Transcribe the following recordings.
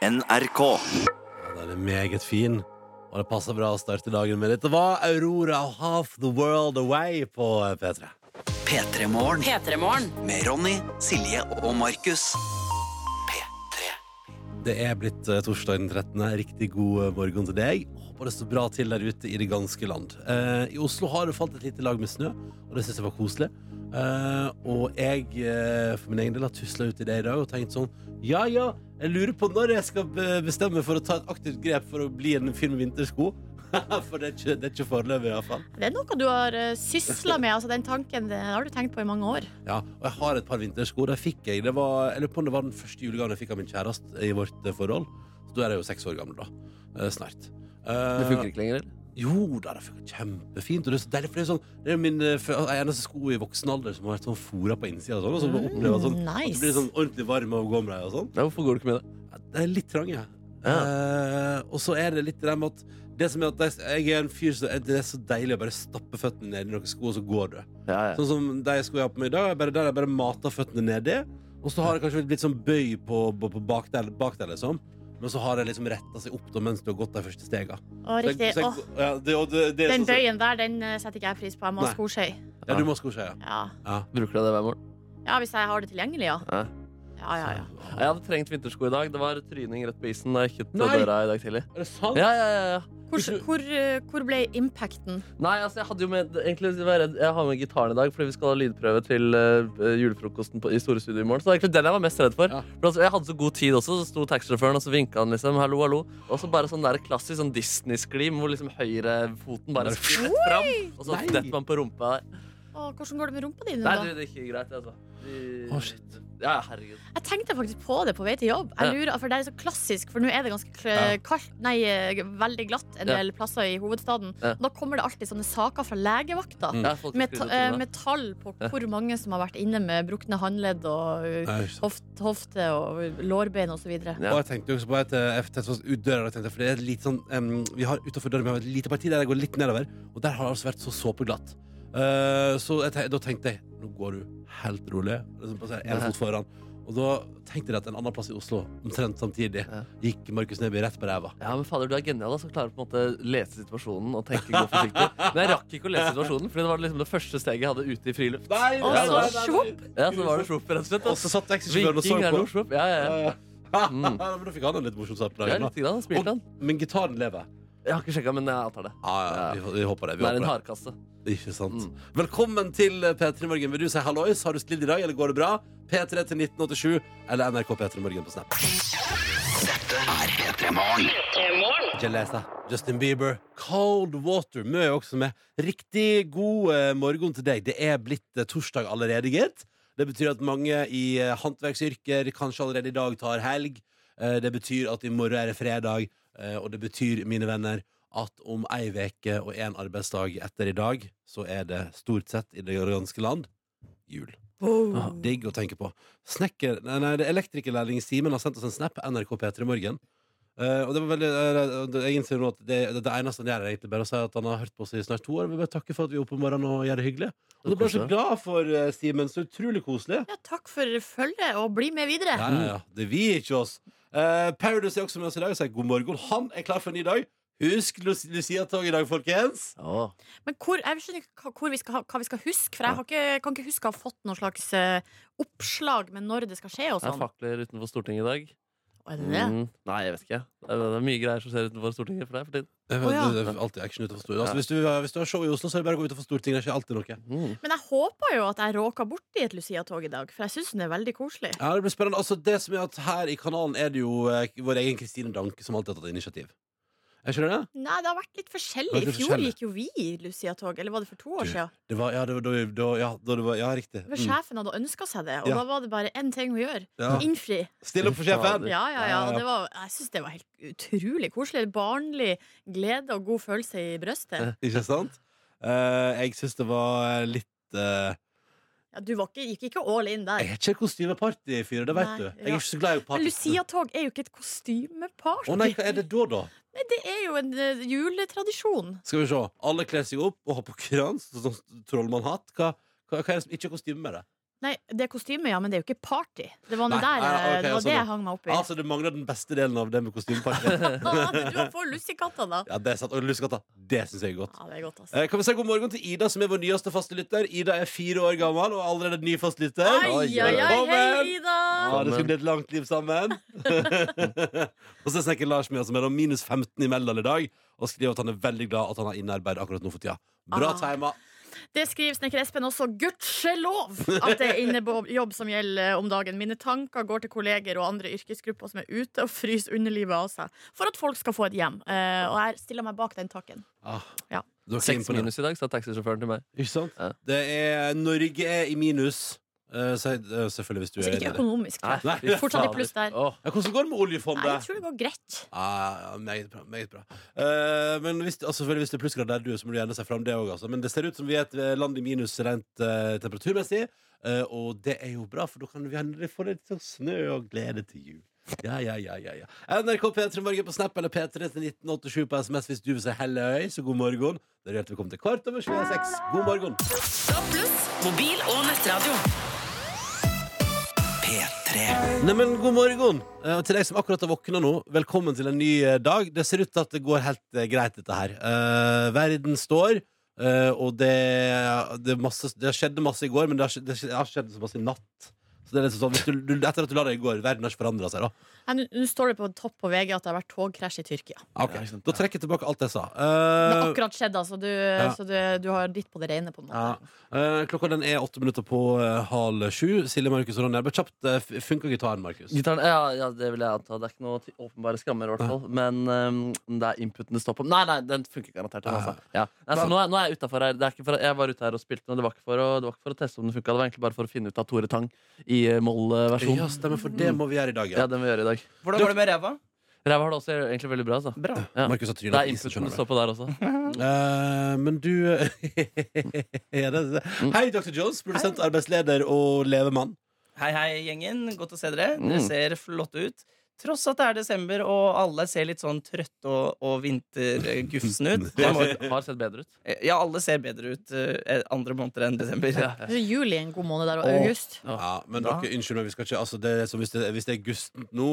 NRK. Ja, den er meget fin, og det passer bra å starte dagen med. Dette var Aurora Half the World Away på P3. P3 Morgen P3morgen. med Ronny, Silje og Markus. P3. Det er blitt eh, torsdag den 13. Riktig god eh, morgen til deg. Håper det står bra til der ute i det ganske land. Eh, I Oslo har det falt et lite lag med snø, og det syns jeg var koselig. Eh, og jeg uh, for min egen del har tusla ut i det i dag og tenkt sånn Ja, ja, jeg lurer på når jeg skal bestemme for å ta et aktivt grep for å bli en fyr med vintersko. for det er ikke, det er ikke foreløpig, iallfall. Det er noe du har uh, sysla med. Altså, den tanken den har du tenkt på i mange år. Ja, og jeg har et par vintersko. Det fikk jeg. Det var, jeg lurer på om det var den første julegaven jeg fikk av min kjæreste i vårt eh, forhold. Så da er jeg jo seks år gammel, da. Uh, snart. Eh, Det funker ikke lenger, eller? Jo da, det funker kjempefint. Og det er så deilig, for det er, sånn, det er min uh, eneste sko i voksen alder som har vært sånn fora på innsida. Og sånn, og så bare opplever sånn, at det du blir sånn ordentlig varm av å gå med deg. og sånn. Ja, hvorfor går du ikke med det? Ja, Det er litt trange. Uh, og så er det litt det med at det som er at jeg- jeg er en fyr som Det er så deilig å bare stappe føttene ned i noen sko, og så går du. Ja, ja. Sånn som de skoene jeg har på meg i dag, bare der jeg bare mater føttene nedi. Og så har det kanskje blitt sånn bøy på, på, på bak der, bak sånn liksom. Men så har jeg liksom retta seg opp da, mens du har gått de første stega. Å, riktig. Så jeg- Åh, ja, det, og det, det er den sånn- bøyen der den eh, setter ikke jeg pris på. Jeg må ha Nei. skoskøy. Ja, du må skoskje, ja. Ja. ja. Bruker du det hver morgen? ja, hvis jeg har det tilgjengelig, ja. Ja. Ja, ja, ja. Jeg hadde trengt vintersko i dag. Det var tryning rett på isen da jeg gikk ut Nei. døra i dag tidlig. Er det sant? Ja, ja, ja, ja. Hvor, hvor, eh, hvor ble impacten? Nei, altså jeg hadde jo med Egentlig jeg har med gitaren i dag fordi vi skal ha lydprøve til uh, julefrokosten på, i Store Studio i morgen. Så det var egentlig den jeg var mest redd for. Ja. Altså, jeg hadde så god tid også, så sto taxisjåføren og så vinka han liksom. Hallo, hallo. Og så bare sånn der klassisk sånn Disney-sklim hvor liksom høyrefoten bare sklir rett fram. Og så detter man på rumpa. Åh, hvordan går det med rumpa di nå, Nei, du, det er ikke greit, altså. De... Oh, shit. Ja, herregud. Jeg tenkte faktisk på det på vei til jobb. Jeg lurer, for Det er så klassisk, for nå er det ganske kaldt, nei, eh, veldig glatt en del plasser i hovedstaden. Da kommer det alltid sånne saker fra legevakta. Mm. Med, eh, med tall på hvor mange som har vært inne med brukne håndledd og uh, Nei, ikke sant. hoft, hofte og lårbein osv. Ja. Og jeg tenkte også på et jeg tenkte døra, og tenkte, for det er litt sånn um, Vi har utafor døra vi har et lite parti der jeg går litt nedover, og der har det altså vært så såpeglatt. Eh, så jeg, da tenkte jeg nå går du helt rolig. Liksom, en fot foran. Og da tenkte jeg at en annen plass i Oslo, omtrent samtidig, Ja. gikk Markus Neby rett på ræva. Ja, men fader, du er genial, som klarer på en måte lese situasjonen og tenke gå forsiktig. Men jeg rakk ikke å lese situasjonen, Fordi det var liksom det første steget jeg hadde ute i friluft. Nei, nei, så nei! Ja, så var det svopp, rett og slett. Og så satt taxisjåføren og så på. noe. Ja, ja, ja. Ja. Mm. Da fikk han en litt morsom start på ja litt grann, og. Men gitaren lever. Jeg har ikke sjekka, men jeg antar det. Ja, ja, vi, vi håper det. Vi Det er en hardkasse. Ikke sant. Mm. Velkommen til P3 Morgen. Vil du si hallois? Har du slidd i dag, eller går det bra? P3 til 1987 eller NRK P3 Morgen på Snap. Dette er P3 Morgen. Jelesa, Justin Bieber, Cold Water. Mø er også med. Riktig god eh, morgen til deg. Det er blitt eh, torsdag allerede, gitt. Det betyr at mange i eh, håndverksyrker kanskje allerede i dag tar helg. Det betyr at i morgen er det fredag, og det betyr, mine venner, at om ei veke og en arbeidsdag etter i dag, så er det stort sett i det ganske land jul. Ah, Digg å tenke på. Snekker, nei, nei, det er Elektrikerlærling Simen har sendt oss en snap på NRK P3 Morgen. Uh, og det var veldig uh, det- Jeg innser nå at det, det, det eneste han gjør, er egentlig bare å si at han har hørt på oss i snart to år. Vi bare takke for at vi er oppe om morgenen og gjør det hyggelig. Og det ble så glad for, uh, Simen. Så utrolig koselig. Ja, takk for følget, og bli med videre. Ja, ja, ja. Det vil ikke oss. Uh, Paradise er også med oss i dag og sier god morgen. Han er klar for en ny dag. Husk Lucia-tog i dag, folkens. Ja. Men hvor, jeg skjønner ikke hva- hvor vi skal, ha- hva vi skal huske, for jeg har ikke, kan ikke huske å ha fått noe slags eh, oppslag med når det skal skje og Det er sånn. fakler utenfor Stortinget i dag. Er det det? Mm. Nei, jeg vet ikke. Det er, det er mye greier som skjer utenfor Stortinget for deg for tiden. Det er, Å, ja. det er alltid action utenfor Stortinget. Altså, hvis, du, hvis du har show i Oslo, så er det bare å gå utenfor Stortinget. Det er ikke alltid noe. Mm. Men jeg håper jo at jeg råka borti et Lucia-tog i dag, for jeg syns den er veldig koselig. Ja, det blir spennende. Altså, det som er at Her i kanalen er det jo eh, vår egen Kristine Danke som alltid har tatt initiativ. Er skjønner det? Nei, det har vært litt forskjellig. I fjor forskjellig. gikk jo vi Lucia-tog, eller var det for to år siden? Det var, ja, det var, da, da, ja, da det var, ja, riktig. For Mm. Sjefen hadde ønska seg det, og Ja. da var det bare én ting å gjøre. Ja. Innfri. Still opp for sjefen! Ja, ja, ja. Var, jeg syns det var helt utrolig koselig. Barnlig glede og god følelse i brøstet. Ikke sant? Eh, jeg syns det var litt eh, Ja, du var ikke, gikk ikke all in der. Jeg er ikke kostymepartyfyr, det vet Nei, du. Jeg ja. er ikke så glad i party. Lucia-tog er jo ikke et kostymeparty. Å nei, hva er det da, da? Nei, det er jo en eh, juletradisjon. Skal vi se. Alle kler seg opp og har på krans, sånn trollmannhatt. Hva, hva, hva er det som ikke er kostyme med det? Nei, det er kostyme, ja, men det er jo ikke party. Det var, det Nei, der, nei, okay, det, var sånn, det jeg hang meg opp i. Altså, Du mangler den beste delen av det med kostymeparty. du får lussekatta, da. Ja, det er sant. Og lussekatta, det syns jeg er godt. Ja, det er godt, altså. Eh, Kan vi si god morgen til Ida, som er vår nyeste fastelytter. Ida er fire år gammel og allerede ny fastelytter Hei, Ai, ai, ai, hei, Ida! Ja, det skal bli et langt liv sammen. og så snakker Lars med oss, som er minus 15 i Meldal i dag, og skriver at han er veldig glad at han har innarbeid akkurat nå for tida. Bra Ah. Det skriver Snekker Espen også. Gudskjelov at det er innejobb som gjelder om dagen. Mine tanker går til kolleger og andre yrkesgrupper som er ute og fryser underlivet av seg for at folk skal få et hjem. Eh, og jeg stiller meg bak den takken. Ah, Ja. Seks minus i dag, sa taxisjåføren til meg. Ikke sant? Ja. Det er Norge er i minus. Eh, så, eh, selvfølgelig, hvis du Altså er ikke enig i det. økonomisk. tror jeg. Nei, fy fortsatt i fader. pluss der. Åh. Ja, hvordan går det med Nei, oljefondet? jeg tror det går greit. Ja, ja, meget bra. Meget bra. Eh, men hvis, altså, selvfølgelig hvis det er plussgrad der du er, så må du gjerne se fram det òg. Altså. Men det ser ut som vi er et eh, land i minus rent eh, temperaturmessig. eh, og det er jo bra, for da kan vi endelig få litt sånn snø og glede til jul. Ja, ja, ja, ja, ja. NRK P3 Morgen på Snap eller P3 til 1987 på SMS hvis du vil si helløy, så god morgen. Da er det hjertelig velkommen til Kvart over 26. God morgen. Mobil og nettradio. P3. Neimen, god morgen. Eh, til deg som akkurat har våkna nå, velkommen til en ny eh, dag. Det ser ut til at det går helt eh, greit, dette her. Eh, verden står, eh, og det, det, masse, det skjedde masse i går, men det har, skjedd- det har skjedd så masse i natt. Så det er liksom sånn, du, du, Etter at du la deg i går, verden har ikke forandra seg, da. Nå nå står det på topp på VG at det har vært togkrasj i Tyrkia. Ok, Da trekker jeg tilbake alt jeg sa. Det har Eh, akkurat skjedd, altså. Du, så du, du har ditt på det rene, på en måte. ja. Uh, klokka den er åtte minutter på uh, halv sju. Silje, Markus og Ronny. Kjapt, uh, funker gitaren, Markus? Gitaren, ja, ja, det vil jeg anta. Det er ikke noe åpenbare skammer, i hvert fall. Men um, det er inputen det står på. Nei, nei, den funker garantert. Altså. ja. Altså, nå, er, nå er jeg utafor her. Det er ikke for, jeg var ute her og spilte den, og det var ikke for å, det var ikke for å teste om den funka. Det var egentlig bare for å finne ut av Tore Tang i uh, moll-versjonen. Ja, stemmer, for det må vi gjøre i dag. Ja, Ja. den vi gjøre i dag. Hvordan går det med ræva? Ræva har det også egentlig veldig bra. Altså. Bra. Ja. Markus har trynet på isen, skjønner du. står på der også. uh, men du ja, det, det. Hei, Dr. Jones, produsent, arbeidsleder og levemann. Hei, hei, gjengen. Godt å se dere. Mm. Dere ser flotte ut. Tross at det er desember og alle ser litt sånn trøtte og, og vintergufsne ut. Må, Har sett bedre ut. ja, alle ser bedre ut uh, andre måneder enn desember. Ja. ja. Juli er en god måned der, og august. Ja, men dere, unnskyld meg, vi skal ikke altså, det er som hvis, det, hvis det er august nå,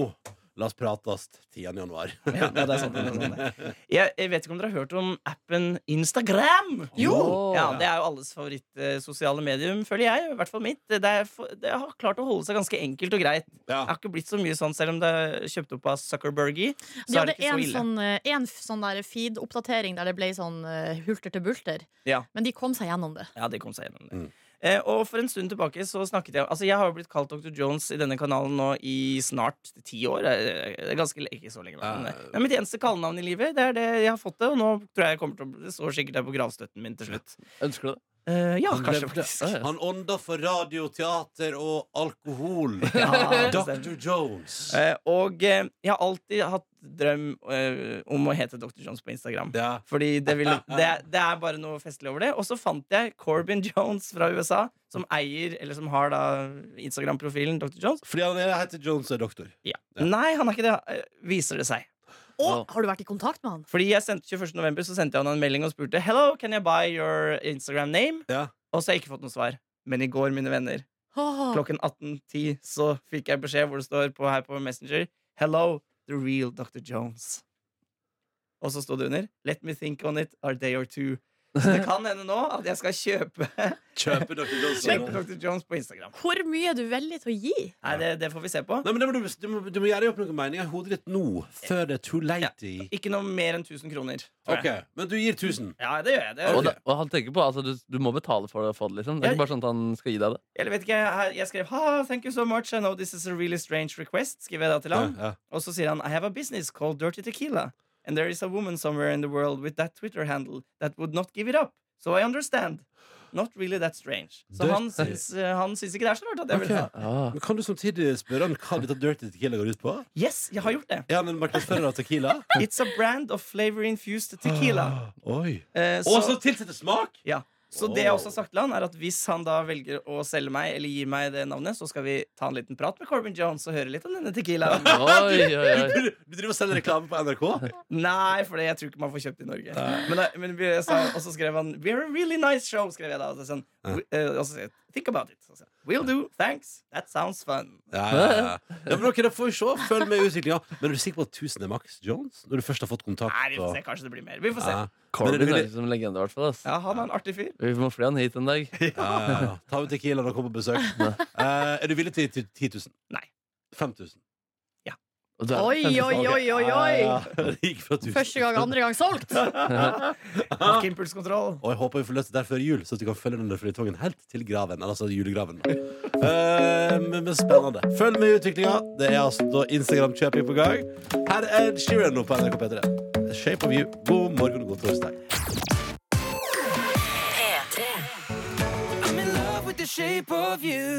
la oss prates 10. januar. Ja, det er sant, det er sant, det. Jeg, jeg vet ikke om dere har hørt om appen Instagram? Jo! Ja, Det er jo alles favoritt-sosiale medium, føler jeg. I hvert fall mitt. Det, er, det har klart å holde seg ganske enkelt og greit. Det har ikke blitt så mye sånn, selv om det er kjøpt opp av Zuckerbergy. Så er det ikke så en ille. sånn, eh, en sånn feed-oppdatering der det ble sånn eh, hulter til bulter. Ja. Men de kom seg gjennom det. Ja, de kom seg gjennom det. Mm. Eh, og for en stund tilbake så snakket jeg Altså, jeg har jo blitt kalt Dr. Jones i denne kanalen nå i snart ti år. Eh, Det er ganske ikke så lenge. Men, Ja. det er mitt eneste kallenavn i livet. Det er det jeg har fått det, og nå tror jeg jeg kommer til å Det står sikkert der på gravstøtten min til slutt. Ønsker du det? Uh, ja, Han kanskje faktisk. Han ånda for radio, teater og alkohol. Ja, Dr. Jones. Uh, og uh, jeg har alltid hatt drøm eh, om å hete Dr. Jones på Instagram. Ja. Fordi det, vil, det, det er bare noe festlig over det. Og så fant jeg Corbin Jones fra USA, som eier, eller som har da Instagram-profilen Dr. Jones. Fordi han er- heter Jones er doktor. Ja. Ja. Nei, han er ikke det, eh, viser det seg. Og har du vært i kontakt med han? Fordi jeg sendte 21. november så sendte jeg han en melding og spurte Hello, can I buy your Instagram name? Ja. Og så har jeg ikke fått noe svar. Men i går, mine venner, klokken 18.10 så fikk jeg beskjed hvor det står på her på Messenger Hello, the real Dr. Jones. Og så sto det under Let me think on it a day or two. Så det kan hende nå at jeg skal kjøpe, Kjøpe Dr. Jones. kjøpe Dr. Jones på Instagram. Hvor mye er du villig til å gi? Nei, det, det får vi se på. Nei, men det må du, du, må, du må gjøre opp noen meninger i hodet ditt nå, før det er too late. Ikke noe mer enn 1000 kroner. tror Ok, jeg. Men du gir 1000. Ja, det gjør jeg. Det Og, gjør jeg. det, og han tenker på altså, du, du må betale for det, få det liksom. Det er ikke bare sånn at han skal gi deg det. Eller vet ikke, jeg, jeg skrev ha, thank you so much, I know this is a really strange request, skriver jeg da til Ja, han. ja. Og så sier han I have a business called Dirty Tequila. And there is a woman somewhere in the world with that Twitter handle that would not give it up. So I understand. Not really that strange. Så Dirty. han syns, eh, han syns ikke det er så rart at jeg vil ha. Ah. Men Kan du samtidig spørre han hva dette Dirty Tequila går ut på? Yes, jeg har gjort det. Ja, men Martin markedsfører av Tequila? It's a brand of flavor-infused tequila. Oi. Eh, Og så, så tilsetter smak! ja. Så det jeg også har sagt til han, er at hvis han da velger å selge meg eller gi meg det navnet, så skal vi ta en liten prat med Corbin Jones og høre litt om denne tequilaen. Oi, oi, oi. Du, du driver og selger reklame på NRK? Nei, for det, jeg tror ikke man får kjøpt i Norge. Men, da- men vi sa, og så skrev han We're a really nice show, skrev jeg da. Og så, sånn. Eh, og så, jeg, think about it. Så jeg, Will do, thanks. That sounds fun. Ja, ja, ja. ja, men ok, da får vi se. Følg med i utviklinga. Men er du sikker på at 1000 er Max Jones? Når du først har fått kontakt? Nei, vi får se. Kanskje det blir mer. Vi får se. Ja. Men er Corbin er villig- som en legende, i hvert fall. ass. Ja, han er en artig fyr. Vi må fly han hit en dag. Ja, ja, ja. Ta med Tequila når han kommer på besøk. uh, er du villig til 10 000? Nei. 5000? Og du er Oi, oi, oi, oi, oi! Ja, ja. Det gikk fra 1000. Første gang, andre gang solgt! Har impulskontroll. Og jeg håper vi får løst det der før jul, så at vi kan følge denne flytongen helt til graven. Altså julegraven. Uh, men, men spennende. Følg med i utviklinga. Det er altså Instagram-kjøping på gang. Her er Sheeran nå på NRK P3. Shape of you. God morgen og god torsdag.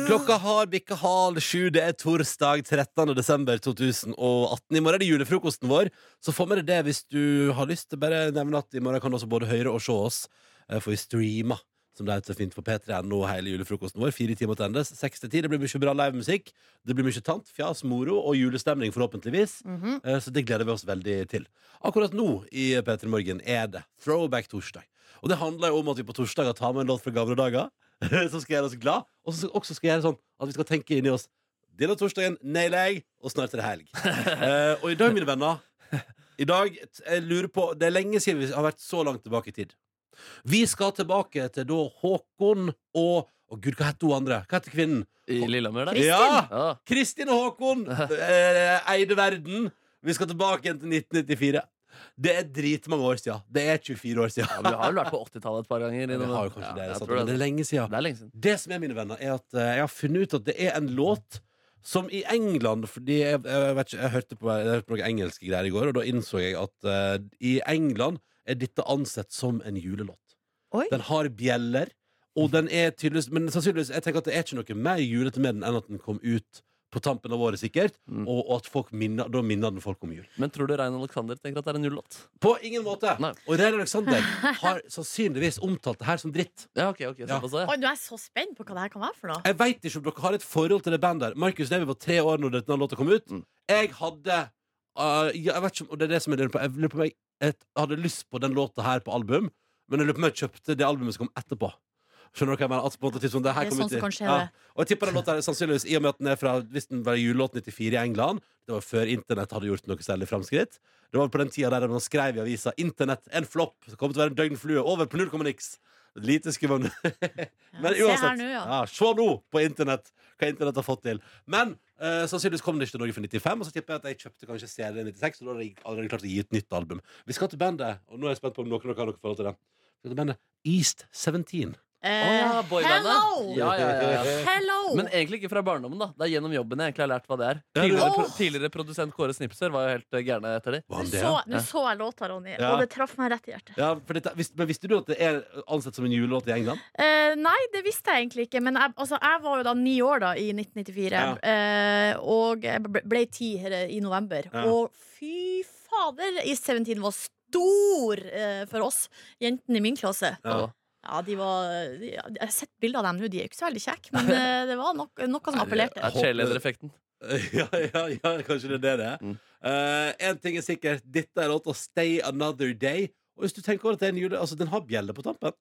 Klokka har bikka halv sju. Det er torsdag 13. desember 2018. I morgen er det julefrokosten vår. Så få med deg det hvis du har lyst. Bare nevne at i morgen kan du også både høre og se oss. eh, For vi streamer, som det heter fint på P3.no, hele julefrokosten vår. Fire timer til endes. Seks til ti. Det blir mye bra livemusikk. Det blir mye tant, fjas, moro og julestemning, forhåpentligvis. Mm -hmm. Så det gleder vi oss veldig til. Akkurat nå i P3 Morgen er det Throwback torsdag. Og det handler jo om at vi på torsdager tar med en låt fra gamle dager som skal gjøre oss glad, og som også skal gjøre sånn at vi skal tenke inni oss Denne torsdagen nailer jeg, og snart er det helg. Eh, og i dag, mine venner I dag, jeg lurer på Det er lenge siden vi har vært så langt tilbake i tid. Vi skal tilbake til da Håkon og Å gud, hva heter hun andre? Hva heter kvinnen? I Lillehammer der. Ja. Kristin og Håkon eh, eide verden. Vi skal tilbake igjen til 1994. Det er dritmange år siden. Det er 24 år Ja, siden. men vi har vel vært på 80-tallet et par ganger. Vi har jo kanskje Ja, det, sant? men det er lenge siden. Det er lenge siden. Det som er, mine venner, er at eh, jeg har funnet ut at det er en låt som i England Fordi jeg, jeg, vet ikke, jeg hørte på, jeg hørte på noen engelske greier i går, og da innså jeg at uh, i England er dette ansett som en julelåt. Oi. Den har bjeller, og den er tydeligvis Men sannsynligvis, jeg tenker at det er ikke noe mer julete med den enn at den kom ut på tampen av året, sikkert, Mm. og, og at folk minner, da minner den folk om jul. Men tror du Rein Alexander tenker at det er en jullåt? På ingen måte! Nei. Og Rein Alexander har sannsynligvis omtalt det her som dritt. Ja, ok, ok, såpass, ja. Oi, Nå er jeg så spent på hva det her kan være for noe. Jeg veit ikke om dere har et forhold til det bandet. der. Markus Neby var tre år når denne låta kom ut. Mm. Jeg hadde uh, Jeg vet ikke om det er det som er lurer på. Jeg på om jeg, jeg hadde lyst på den låta her på album, men jeg lurer på om jeg kjøpte det albumet som kom etterpå. Skjønner du hva jeg mener? At på en måte, tidspunkt, det her Det er sånn som kan skje, ja. Og jeg tipper den låta er sannsynligvis I og med at den er fra Hvis den var julelåt 94 i England Det var før internett hadde gjort noe særlig framskritt Det var på den tida der man skrev i avisa Internett, en flopp, det kommer til å være en døgnflue Over på 0,x Lite skulle Men se uansett ja. ja, Se nå på internett Hva internett har fått til. Men uh, sannsynligvis kom det ikke til Norge for 95 Og så tipper jeg at jeg kjøpte kanskje CD 96 Og da hadde jeg allerede klart å gi et nytt album. Vi skal til bandet Og nå er jeg spent på om noen av dere har noe forhold til det. Vi skal til bandet East 17 Eh, oh, ja, hello! Ja, ja, ja, ja. Hello! Men egentlig ikke fra barndommen. da Det er gjennom jobben jeg egentlig har lært hva det er. Tidligere, oh! pro tidligere produsent Kåre Snipser var jo helt eh, gærne etter de. Nå det? så, så jeg låta, Ronny, Ja. og det traff meg rett i hjertet. Ja, for dette, men visste du at det er ansett som en julelåt i England? Eh, nei, det visste jeg egentlig ikke. Men jeg, altså, jeg var jo da ni år da i 1994. Ja. Eh, og jeg ble- ti i november. Ja. Og fy fader, I 17 var stor eh, for oss jentene i min klasse. Ja. Ja, de var de, Jeg har sett bilder av dem nå, de er jo ikke så veldig kjekke, men eh, det var nok, noe som appellerte. Er cheerleader-effekten. ja, ja, ja, kanskje det er det det er. Mm. Eh, en ting er sikkert, dette er låta 'Stay Another Day'. Og hvis du tenker over at det er en jule, altså den har bjeller på tampen.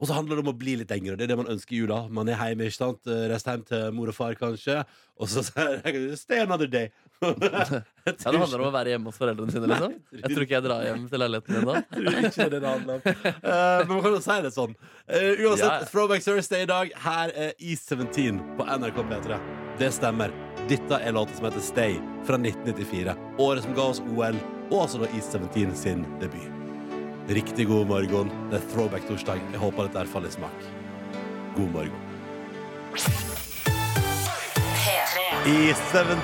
Og så handler det om å bli litt yngre. Det er det man ønsker i jula. Man er hjemme, ikke sant? Eh, Reist hjem til mor og far, kanskje. Og så sier jeg 'Stay another day'. Ja, det handler om å være hjemme hos foreldrene sine. liksom Jeg tror ikke jeg drar hjem til leiligheten din da. ikke det det handler om. Uh, men man kan jo si det sånn. Uh, uansett, ja. Throwback Thursday i dag. Her er E17 på NRK P3. Det stemmer. Dette er låta som heter Stay fra 1994. Året som ga oss OL, og altså da E17 sin debut. Riktig god morgen. Det er Throwback torsdag. Jeg håper dette faller i smak. God morgen. I 17,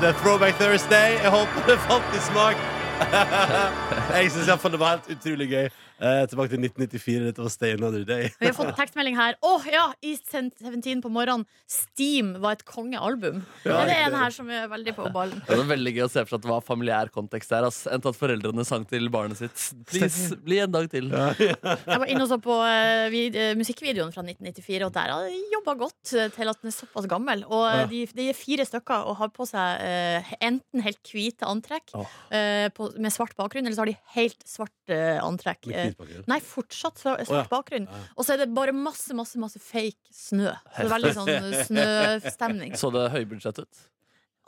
det er Throwback Thursday. Jeg håper det falt i smak. jeg syns iallfall det var helt utrolig gøy. Eh, tilbake til 1994. Dette var Stay Another Day. Vi har fått tekstmelding her. Å ja, I 17 på morgenen. Steam var et kongealbum. Ja, det er en her som er veldig på ballen. Det var veldig gøy å se for seg at det var familiær kontekst der. Altså. Enn at foreldrene sang til barnet sitt Please, bli en dag til. Jeg var inne og så på uh, vid musikkvideoen fra 1994, og der har de jobba godt eh, til at den er såpass gammel. Og Ja. de, de er fire stykker og har på seg uh, enten helt hvite antrekk oh. uh, på, med svart bakgrunn, eller så har de helt svart antrekk. Med hvit bakgrunn. Nei, fortsatt svart oh, ja. bakgrunn. Og så er det bare masse, masse masse fake snø. Så det er veldig sånn snøstemning. Så det høybudsjett ut?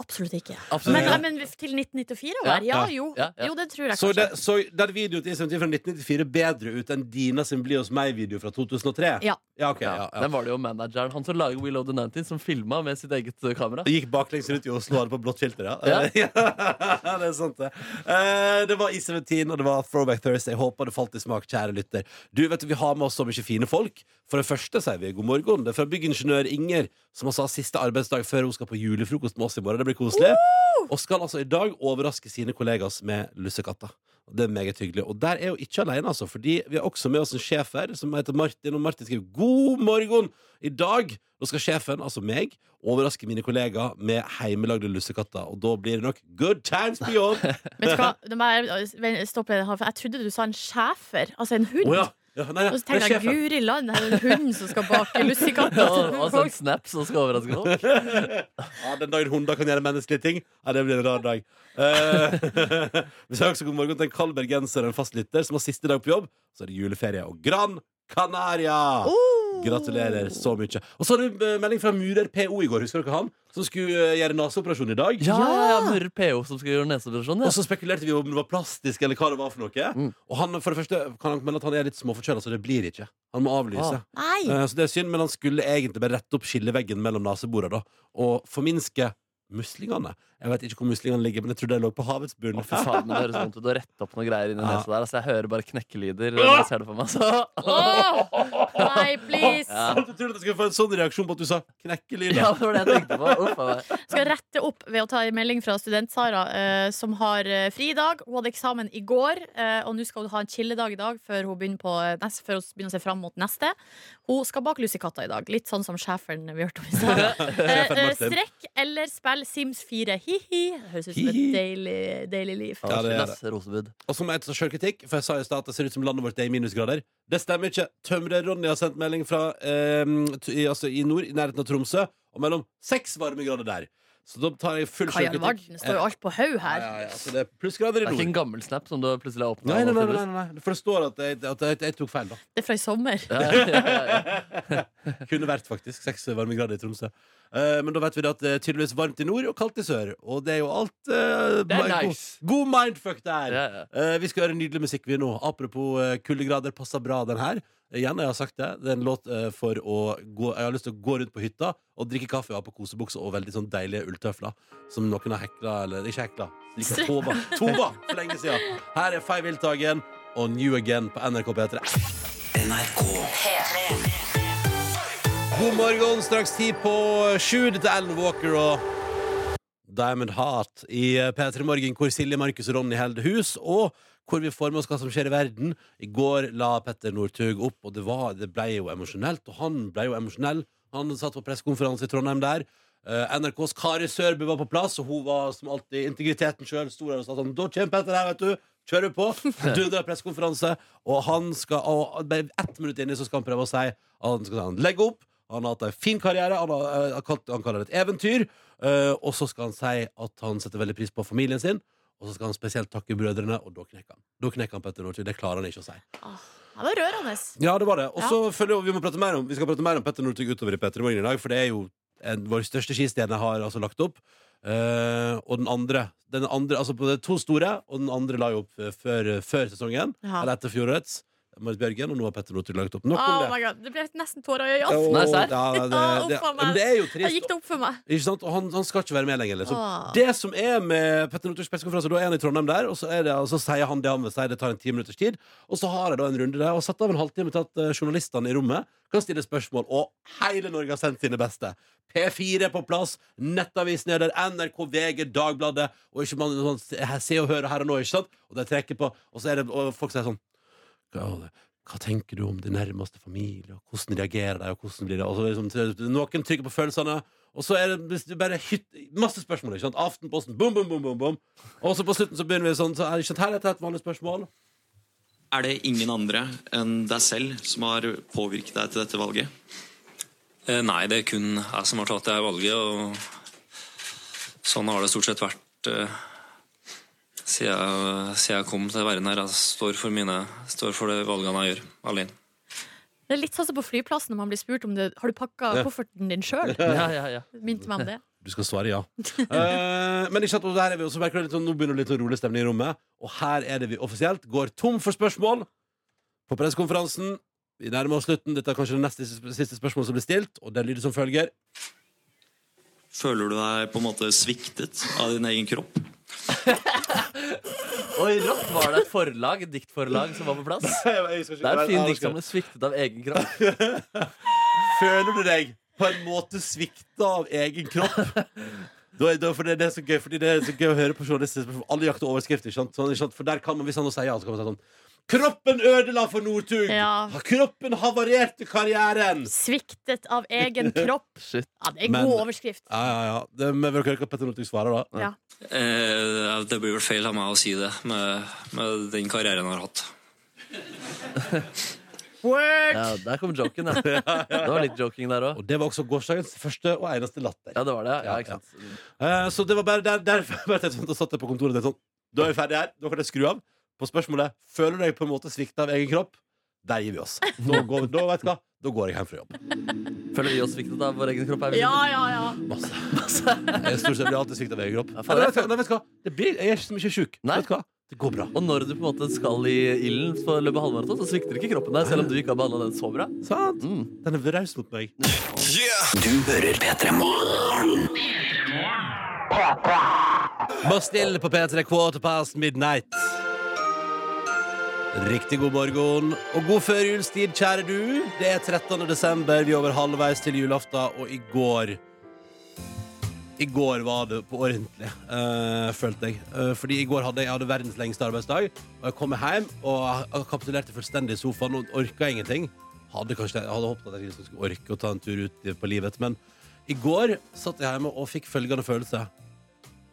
Absolutt ikke. Absolutt Men, ikke. men til 1994 å Ja, være? Ja, ja, jo. ja, ja. Jo, det tror jeg Så, kanskje. det, så den videoen til fra 1994 bedre ut enn Dina sin Bli hos meg-video fra 2003? Ja. Ja, ok, Ja, ja, ja. Den var det jo manageren, han som lager We Love the 90, som filma med sitt eget uh, kamera. Gikk baklengs rundt i Oslo og hadde på blått filter, ja. Ja. Ja, det er sant, det. Eh, det var I17, og det var Throwback Thursday. Håper det falt i smak, kjære lytter. Du, vet du, Vi har med oss så mye fine folk. For det første sier vi god morgen. Det er fra byggingeniør Inger, som også har siste arbeidsdag før hun skal på julefrokost med oss i morgen. Det blir koselig. Og skal altså i dag overraske sine kollegas med lussekatter. Det er meget hyggelig. Og der er hun ikke alene, altså, fordi vi har også med oss en sjef her som heter Martin. Og Martin skriver god morgen! I dag nå skal sjefen, altså meg, overraske mine kollegaer med heimelagde lussekatter. Og da blir det nok good times beyond! Men skal, jeg for jeg trodde du sa en schæfer. Altså en hund. Oh, ja. Ja, nei, Og så det er tenkte jeg. Guri land, her er det en hund som skal bake lussekatter. Ja, til og så en snap som skal overraske folk. Ja, den dagen hunder kan gjøre menneskelige ting, ja, det blir en rar dag. Eh, vi sier også god morgen til en kald bergenser og en fastlytter som har siste dag på jobb. Så er det juleferie og Gran Canaria! Gratulerer så mye. Og så har du eh, melding fra murer PO i går. Husker dere han? Som skulle eh, gjøre neseoperasjon i dag. Ja, ja, Murer PO som skulle gjøre neseoperasjon. Og så spekulerte vi om det var plastisk eller hva det var for noe. Mm. Og han, for det første kan han melde at han er litt småforkjøla, så det blir ikke. Han må avlyse. Ah. Eh, Så det er synd, men han skulle egentlig bare rette opp skilleveggen mellom neseborene og forminske muslingene. Jeg vet ikke hvor muslingene ligger, men jeg trodde de lå på havets bunn. Å, fy faen, men det høres vondt ut å rette opp noen greier inni Ja. nesa der. Altså, jeg hører bare knekkelyder når jeg ser det for meg. Så. Oh, Nei, please! Ja. Du trodde jeg skulle få en sånn reaksjon på at du sa knekkelyder? ja, det var det jeg tenkte på. Uff a meg. Skal rette opp ved å ta en melding fra Student-Sara, uh, som har uh, fri i dag. Hun hadde eksamen i går, uh, og nå skal hun ha en chilledag i dag før hun begynner, på, eh, nest, før hun begynner å se fram mot neste. Hun skal bak lussekatter i dag, litt sånn som schæferen vi hørte om i stad. Eh, Sjefen eh, Strekk eller spill Sims 4. Hi-hi. Høres ut som et deilig, deilig liv. Ja, det er det. Og så må jeg ta sjølkritikk, for jeg sa i stad at det ser ut som landet vårt er i minusgrader. Det stemmer ikke. Tømrer-Ronny har sendt melding fra eh, i, altså, i nord, i nærheten av Tromsø, og mellom seks varmegrader der. Så da tar jeg full Kaja Det står jo alt på haug her. ja, ja, så det er plussgrader Det er ikke en gammel snap som du plutselig har åpna? Nei, nei, nei, nei, nei, nei. For det står at jeg, at jeg, jeg tok feil, da. Det er fra i sommer. Ja, ja, ja, ja. Kunne vært faktisk seks varmegrader i Tromsø. Eh, men da vet vi at det er tydeligvis varmt i nord og kaldt i sør. Og det er jo alt uh, Det er god- nice. God mindfuck der! Ja, ja. Eh, vi skal høre nydelig musikk vi nå. Apropos uh, kuldegrader, passer bra den her. Igjen, jeg har sagt det. Det er en låt uh, for å gå Jeg har lyst til å gå rundt på hytta og drikke kaffe og ha på kosebukse og veldig sånn deilige ulltøfler som noen har hekla, eller ikke hekla, like tova, tova for lenge siden. Her er Fay Wildtagen og New Again på NRK P3. NRK. God morgen, straks ti på sju. Dette er Ellen Walker og Diamond Heart i P3 Morgen, hvor Silje, Markus og Ronny holder hus, og hvor vi får med oss hva som skjer i verden. I går la Petter Northug opp, og det, var, det ble jo emosjonelt. Og han ble jo emosjonell. Han satt på pressekonferanse i Trondheim der. Eh, NRKs Kari Sørbø var på plass, og hun var som alltid integriteten sjøl. stor og sa sånn Da kommer Petter her, vet du. Kjører på. Dundrer pressekonferanse. Og han skal og ett minutt inni så skal han prøve å si at han skal legge opp. Han har hatt en fin karriere. Han, har, eh, han kalt- han kaller det et eventyr. Uh, og så skal han si at han setter veldig pris på familien sin. Og så skal han spesielt takke brødrene, og da knekker han. Da knekker han Petter Northug. Det klarer han ikke å si. Det var rørende. Ja, det var det. Og så ja. følger vi, må prate mer om, vi skal prate mer om Petter Northug utover i Petter Morgen i dag, for det er jo en, vår største skistjerne har altså lagt opp. Uh, og den andre, den andre Altså på er to store, og den andre la jo opp før, før sesongen. Ja. Eller etter fjorårets. Marit Bjørgen, og nå har Petter Northug lagt opp. Nok Oh om det. my God. Det ble nesten tårer i øynene. Åh, Nei, serr? ja, det, det, uff a meg. men det er jo Da gikk det opp for meg. Ikke sant? Og han, han skal ikke være med lenger. Liksom. Oh. Det som er med Petter Northugs pressekonferanse, da er han i Trondheim der, og så, er det, og så sier han det han vil si, det tar en ti minutters tid. Og så har jeg da en runde der, og satt av en halvtime til at eh, journalistene i rommet kan stille spørsmål, og hele Norge har sendt sine beste. P4 er på plass, Nettavisen er der, NRK, VG, Dagbladet, og ikke man, sånn, se- se og høre her og nå, ikke sant? Og de trekker på, og så er det, og folk sier sånn hva, hva tenker du om din nærmeste familie, og hvordan reagerer de, og hvordan blir det? Og så liksom, noen trykker på følelsene, og så er det det bare hytt, masse spørsmål. ikke sant? Aftenposten, bom, bom, bom, bom. Og så på slutten så begynner vi sånn, så er det ikke her er et vanlig spørsmål. Er det ingen andre enn deg selv som har påvirket deg til dette valget? Eh, Nei, det er kun jeg som har tatt det valget, og sånn har det stort sett vært eh, siden, siden jeg kom til verden her. Jeg står for, mine, står for de valgene jeg gjør, alene. Det er litt sånn som på flyplassen når man blir spurt om det Har du pakka Ja. kofferten din sjøl. Ja, ja, ja. Minte meg om det. Du skal svare ja. uh, men ikke sant, og der er vi også merker litt sånn, nå begynner det litt å rolig stemning i rommet. Og her er det vi offisielt går tom for spørsmål på pressekonferansen. Vi nærmer oss slutten. Dette er kanskje det neste siste spørsmålet som blir stilt, og det lyder som følger. Føler du deg på en måte sviktet av din egen kropp? Oi, rått! Var det et forlag, et diktforlag som var på plass? Det er en fin dikt som ble sviktet av egen kropp. Føler du deg på en måte svikta av egen kropp? Da da, for det, det, er så gøy, fordi det er så gøy å høre på journalister. Alle jakter overskrifter. ikke sant? Sånn, ikke sant? For der kan man, Hvis han nå sier ja, så kan man si sånn Kroppen ødela for Northug! Ja. Kroppen havarerte karrieren! Sviktet av egen kropp. Shit. Ja, det er Men- god overskrift. Ja, ja, ja. Det, men vil dere høre hva Petter Northug svarer, da? Ja. Eh, det blir vel feil av meg å si det med, med den karrieren jeg har hatt. Word! Ja, der kom joken, ja. Det var litt joking der òg. Og det var også gårsdagens første og eneste latter. Ja, det var det. Ja, ikke sant? Eh, så det var bare der, der jeg satt på kontoret og tenkte sånn Da er vi ferdige her. Da kan jeg skru av. På spørsmålet Føler du deg på en måte svikta av egen kropp. Der gir vi oss. Da går, da, vet du hva? da går jeg hjem fra jobb. Føler vi oss sviktet av vår egen kropp? Er vi Ja, ja, ja. Masse. Jeg stort sett blir alltid svikta av egen kropp. Ja, Nei, vet du hva? Vet du hva? Det blir, jeg er ikke så mye sjuk. Vet du hva? Det går bra. Og når du på en måte skal i ilden for å løpe halvmaraton, så svikter ikke kroppen deg, selv om du ikke har behandla den så bra. Sant? Mm. Den er raus mot meg. Du hører P3 Morgen. Bastille på P3 Quarter past midnight. Riktig god morgen og god førjulstid, kjære du. Det er 13. desember, vi er over halvveis til julaften, og i går I går var det på ordentlig, eh, følte jeg. Eh, fordi i går hadde jeg hadde verdens lengste arbeidsdag, og jeg kom hjem og kapitulerte fullstendig i sofaen og orka ingenting. Hadde kanskje, jeg hadde håpet at jeg liksom skulle orke å ta en tur ut på livet, men i går satt jeg hjemme og fikk følgende følelse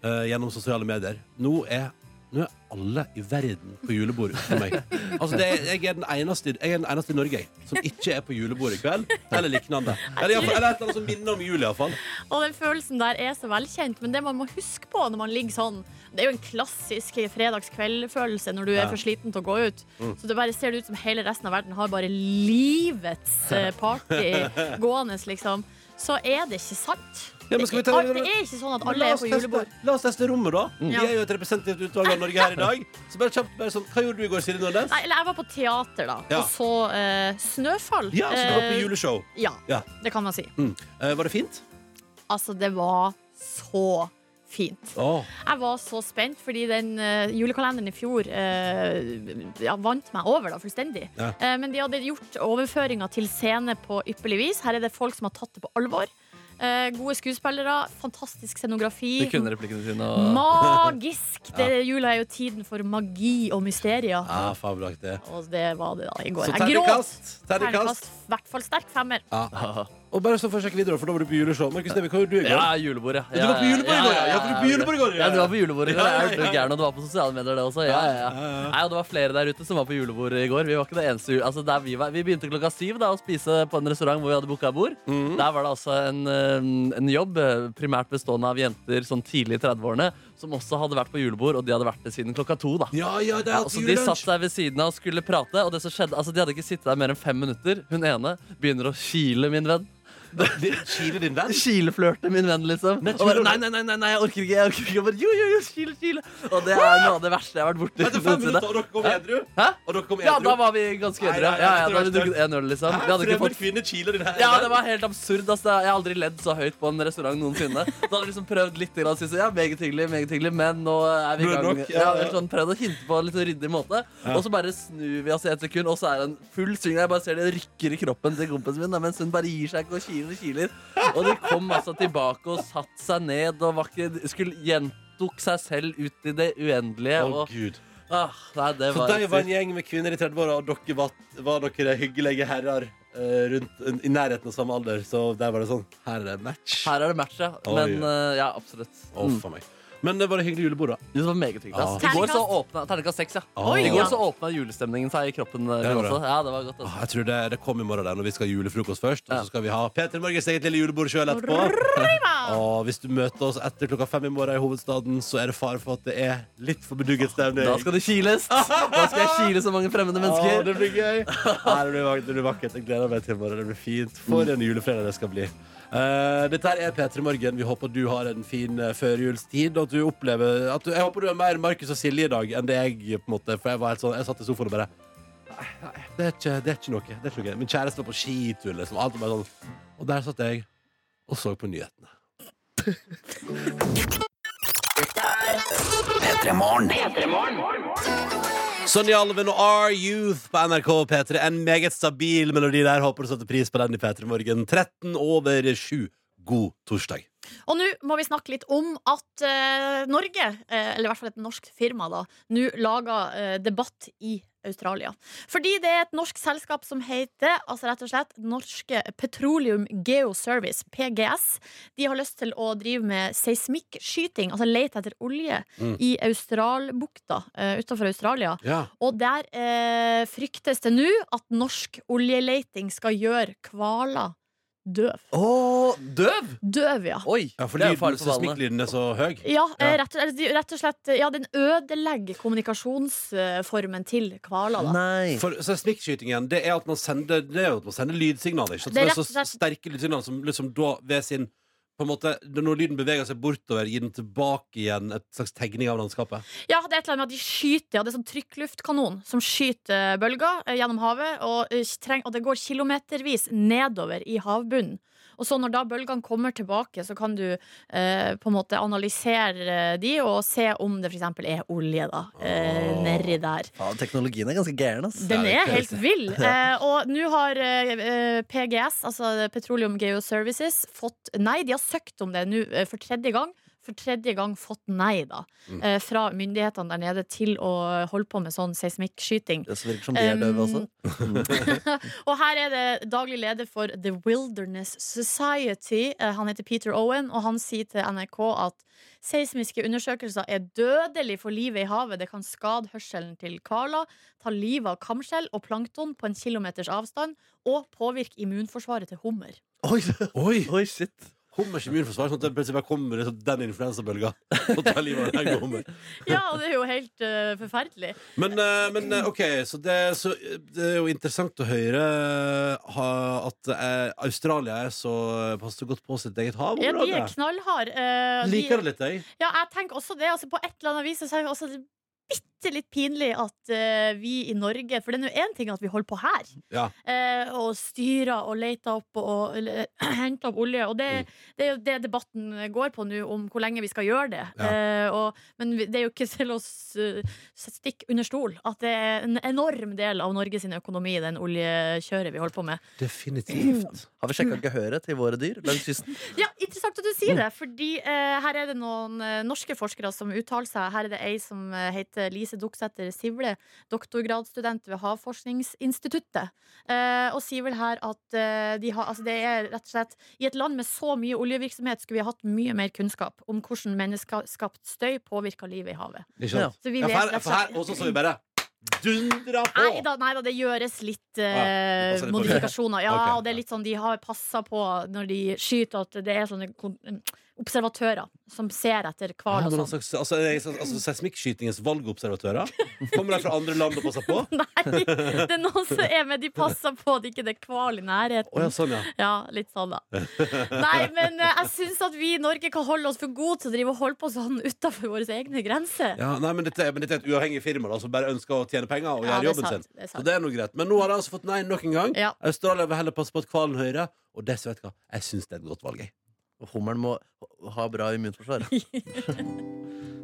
eh, gjennom sosiale medier. Nå er, nå er alle i verden på julebord for meg. Altså, det jeg, er den eneste, jeg er den eneste i Norge jeg, som ikke er på julebord i kveld, eller lignende. Eller, i hvert fall- eller et eller annet som minner om jul, iallfall. Og den følelsen der er så velkjent, men det man må huske på når man ligger sånn Det er jo en klassisk fredagskveld-følelse når du er Ja. for sliten til å gå ut. Mm. Så det bare ser ut som hele resten av verden har bare livets eh, party gående, liksom. Så er det ikke sant. Ja, men skal vi det, ta- er, det er ikke sånn at alle la er oss på teste- julebord. La oss teste rommet, da. Ja. Vi er jo et representativt utvalg av Norge her i dag. Så bare kjapt, bare sånn, Hva gjorde du i går, Silje Nordnes? Nei, eller jeg var på teater, da, Ja. og så eh, Snøfall. Ja, så du var på Eh, juleshow. Ja, Ja. det kan man si. Mm. Eh, var det fint? Altså, det var så fint. Åh. Jeg var så spent, fordi den eh, julekalenderen i fjor eh, ja, vant meg over da, fullstendig. Ja. Eh, men de hadde gjort overføringa til scene på ypperlig vis. Her er det folk som har tatt det på alvor. Eh, gode skuespillere, fantastisk scenografi. De kunne replikkene sine. Og... Magisk! Det, Jula er jo tiden for magi og mysterier. Ja, fabelaktig. Og det var det da i går. Så terningkast. I hvert fall sterk femmer. Og bare så sjekke videre, for da var du på juleshow. Markus Neby, hva gjorde du i går? Ja, julebord, ja. Du var på julebord i går, ja. Ja, for du var på julebord i går, ja. Ja, du var på julebord i går. Jeg du gæren, og du var på sosiale medier, det også. Ja, ja. Nei, og det var flere der ute som var på julebord i går. Vi var ikke det eneste altså, der vi, var, vi begynte klokka syv da, å spise på en restaurant hvor vi hadde booka bord. Mm. Der var det altså en, eh, en jobb, eh, primært bestående av jenter sånn tidlig i 30-årene, som også hadde vært på julebord, og de hadde vært det siden klokka to. da Ja, ja, det er så De satt seg ved siden av og skulle prate, og det som skjedde, altså de hadde ikke sittet der mer enn fem minutter. Hun ene begynner å kile, min venn. Kile din venn? Kileflørte min venn, liksom. Nei, bare, nei, nei, nei, nei, jeg orker ikke. Jeg orker ikke. Bare, jo, jo, jo, kile, kile. Og det er noe av det verste jeg har vært borti. Etter fem minutter, og dere kom edru? Hæ? Og dere kom Ja, da var vi ganske edru. Ja, ja, da hadde vi drukket en øl, liksom. Vi hadde ikke fått kvinne kiler din her. ja, det var helt absurd. Altså. Jeg har aldri ledd så høyt på en restaurant noensinne. Da hadde vi liksom prøvd litt og synes ja, meget hyggelig, meget hyggelig, men nå er vi i gang. Ja, sånn prøvd å hinte på en litt ryddig måte, og så bare snur vi oss i et sekund, og så er det en full sving. Jeg bare ser det rykker i kroppen til kompisen min, mens hun bare gir seg ikke og kiler og kiler. Og de kom altså tilbake og satte seg ned og ikke, skulle gjentok seg selv ut i det uendelige. Å, og, Gud. ah, nei, det Så var de var en gjeng med kvinner i 30-åra, og dere var, var dere hyggelige herrer eh, rundt, i nærheten av samme alder. Så der var det sånn Her er det match. Her er det match, ja. Men eh, ja, absolutt. Mm. Oh, for meg. Men det var et hyggelig julebord, da. Det var meget hyggelig. ass. I går så åpna Terningkast seks, ja. Oi, I går ja. så åpna julestemningen seg i kroppen. eh, Det min var det. også. Ja, det var godt. Åh, Ah, Jeg tror det, det kommer i morgen der når vi skal ha julefrokost først. Og Ja. så skal vi ha Peter Morgens eget lille julebord sjøl etterpå. Og hvis du møter oss etter klokka fem i morgen i hovedstaden, så er det fare for at det er litt for bedugget stemning. Da skal det kiles! Da skal jeg kile så mange fremmede Åh, mennesker. det blir gøy. Nei, det, blir, vak- det blir vakkert. Jeg gleder meg til i morgen. Det blir fint. For en julefredag det skal bli. Eh, dette her er P3 Morgen. Vi håper du har en fin uh, førjulstid. Og at du opplever at du, Jeg håper du er mer Markus og Silje i dag enn det jeg. på en måte For jeg var helt sånn Jeg satt i sofaen og bare Nei, det, er ikke, det er ikke noe. Det er ikke noe. Min kjæreste var på skitur. Liksom. Alt bare sånn. Og der satt jeg og så på nyhetene. P3 Morgen. Sonja Alven og Are Youth på NRK P3. En meget stabil melodi der. Håper du setter pris på den i P3 Morgen. 13 over 7. God torsdag. Og nå må vi snakke litt om at uh, Norge, uh, eller i hvert fall et norsk firma, da, nå lager uh, debatt i Australia. Fordi det er et norsk selskap som heter altså rett og slett Norske Petroleum Geoservice, PGS. De har lyst til å drive med seismikkskyting, altså lete etter olje, Mm. i Australbukta uh, utenfor Australia. Ja. Og der eh, fryktes det nå at norsk oljeleiting skal gjøre hvaler døv. Oh, døv! Døv, ja. Oi! Ja, for er seismikklyden er så høy. Ja, eh, Ja. Rett, rett og slett Ja, den ødelegger kommunikasjonsformen til hvaler, da. Nei. For seismikkskytingen det er at man sender, det er jo at man sender lydsignaler. Ikke? Det er Det er så rett og slett- sterke lydsignaler som liksom da ved sin på en måte, Når lyden beveger seg bortover, gir den tilbake igjen et slags tegning av landskapet. Ja, det er et eller annet med at de skyter ja, Det er sånn trykkluftkanon som skyter bølger eh, gjennom havet, og, eh, og det går kilometervis nedover i havbunnen. Og så når da bølgene kommer tilbake, så kan du eh, på en måte analysere de og se om det f.eks. er olje da, eh, nedi der. Ja, teknologien er ganske gæren, Altså. Den er helt vill. Eh, og nå har eh, eh, PGS, altså Petroleum Geoservices, fått nei. De har søkt om det nå eh, for tredje gang. For tredje gang fått nei da Mm. eh, fra myndighetene der nede til å holde på med sånn seismikkskyting. Det virker som de er døve også. og her er det daglig leder for The Wilderness Society. Eh, han heter Peter Owen, og han sier til NRK at seismiske undersøkelser er dødelig for livet i havet. Det kan skade hørselen til Carla, ta livet av kamskjell og plankton på en kilometers avstand, og påvirke immunforsvaret til hummer. Oi, Oi! Oi shit. Hummers immunforsvar, sånn at det plutselig bare kommer liksom den influensabølga og tar livet av en hummer. Ja, det er jo helt uh, forferdelig. Men, uh, men uh, OK, så det, så det er jo interessant å høre at Australia er så passer godt på sitt eget Ja, de er knallharde. de- Liker det litt, jeg. Ja, jeg tenker også det. Altså, på et eller annet vis så er det også bitte litt pinlig at uh, vi i Norge For det er nå én ting at vi holder på her, Ja. uh, og styrer og leter opp og eller, henter opp olje. Og det, Mm. det er jo det debatten går på nå, om hvor lenge vi skal gjøre det. Ja. Uh, og, men det er jo ikke til å stikke under stol at det er en enorm del av Norges økonomi, den oljekjøret vi holder på med. Definitivt. Har vi sjekka gehøret til våre dyr langs kysten? Ja, Interessant at du sier det, fordi her er det noen norske forskere som uttaler seg. Her er det ei som heter Lise Duksæter Sivle, doktorgradsstudent ved Havforskningsinstituttet. Eh, og sier vel her at eh, de har, altså det er rett og slett I et land med så mye oljevirksomhet skulle vi ha hatt mye mer kunnskap om hvordan menneskeskapt støy påvirker livet i havet. Ja. Så vi Ja, vet for her, for her også så vi bare dundra på! Nei da, nei da, det gjøres litt Ja, eh, det. modifikasjoner. Ja, okay. og det er litt sånn de har passa på når de skyter, at det er sånne observatører som ser etter hval og sånn. Altså, altså, altså, Seismikkskytingens valgobservatører? Kommer de fra andre land og passer på? Nei, det er noen som er med, de passer på at ikke det er hval i nærheten. Oh, ja, sånn, ja. Ja, litt sånn, da. Nei, men eh, jeg syns at vi i Norge kan holde oss for gode til å drive og holde på sånn utafor våre egne grenser. ja nei, men, dette, men dette er et uavhengig firma da, som bare ønsker å tjene penger og Ja, gjøre jobben sant, sin. det. Så det er noe greit. Men nå har de altså fått nei nok en gang. Australia vil heller passe på at hvalen hører, og det, vet du hva, jeg syns det er et godt valg. Jeg. Og Hummeren må ha bra immunforsvar.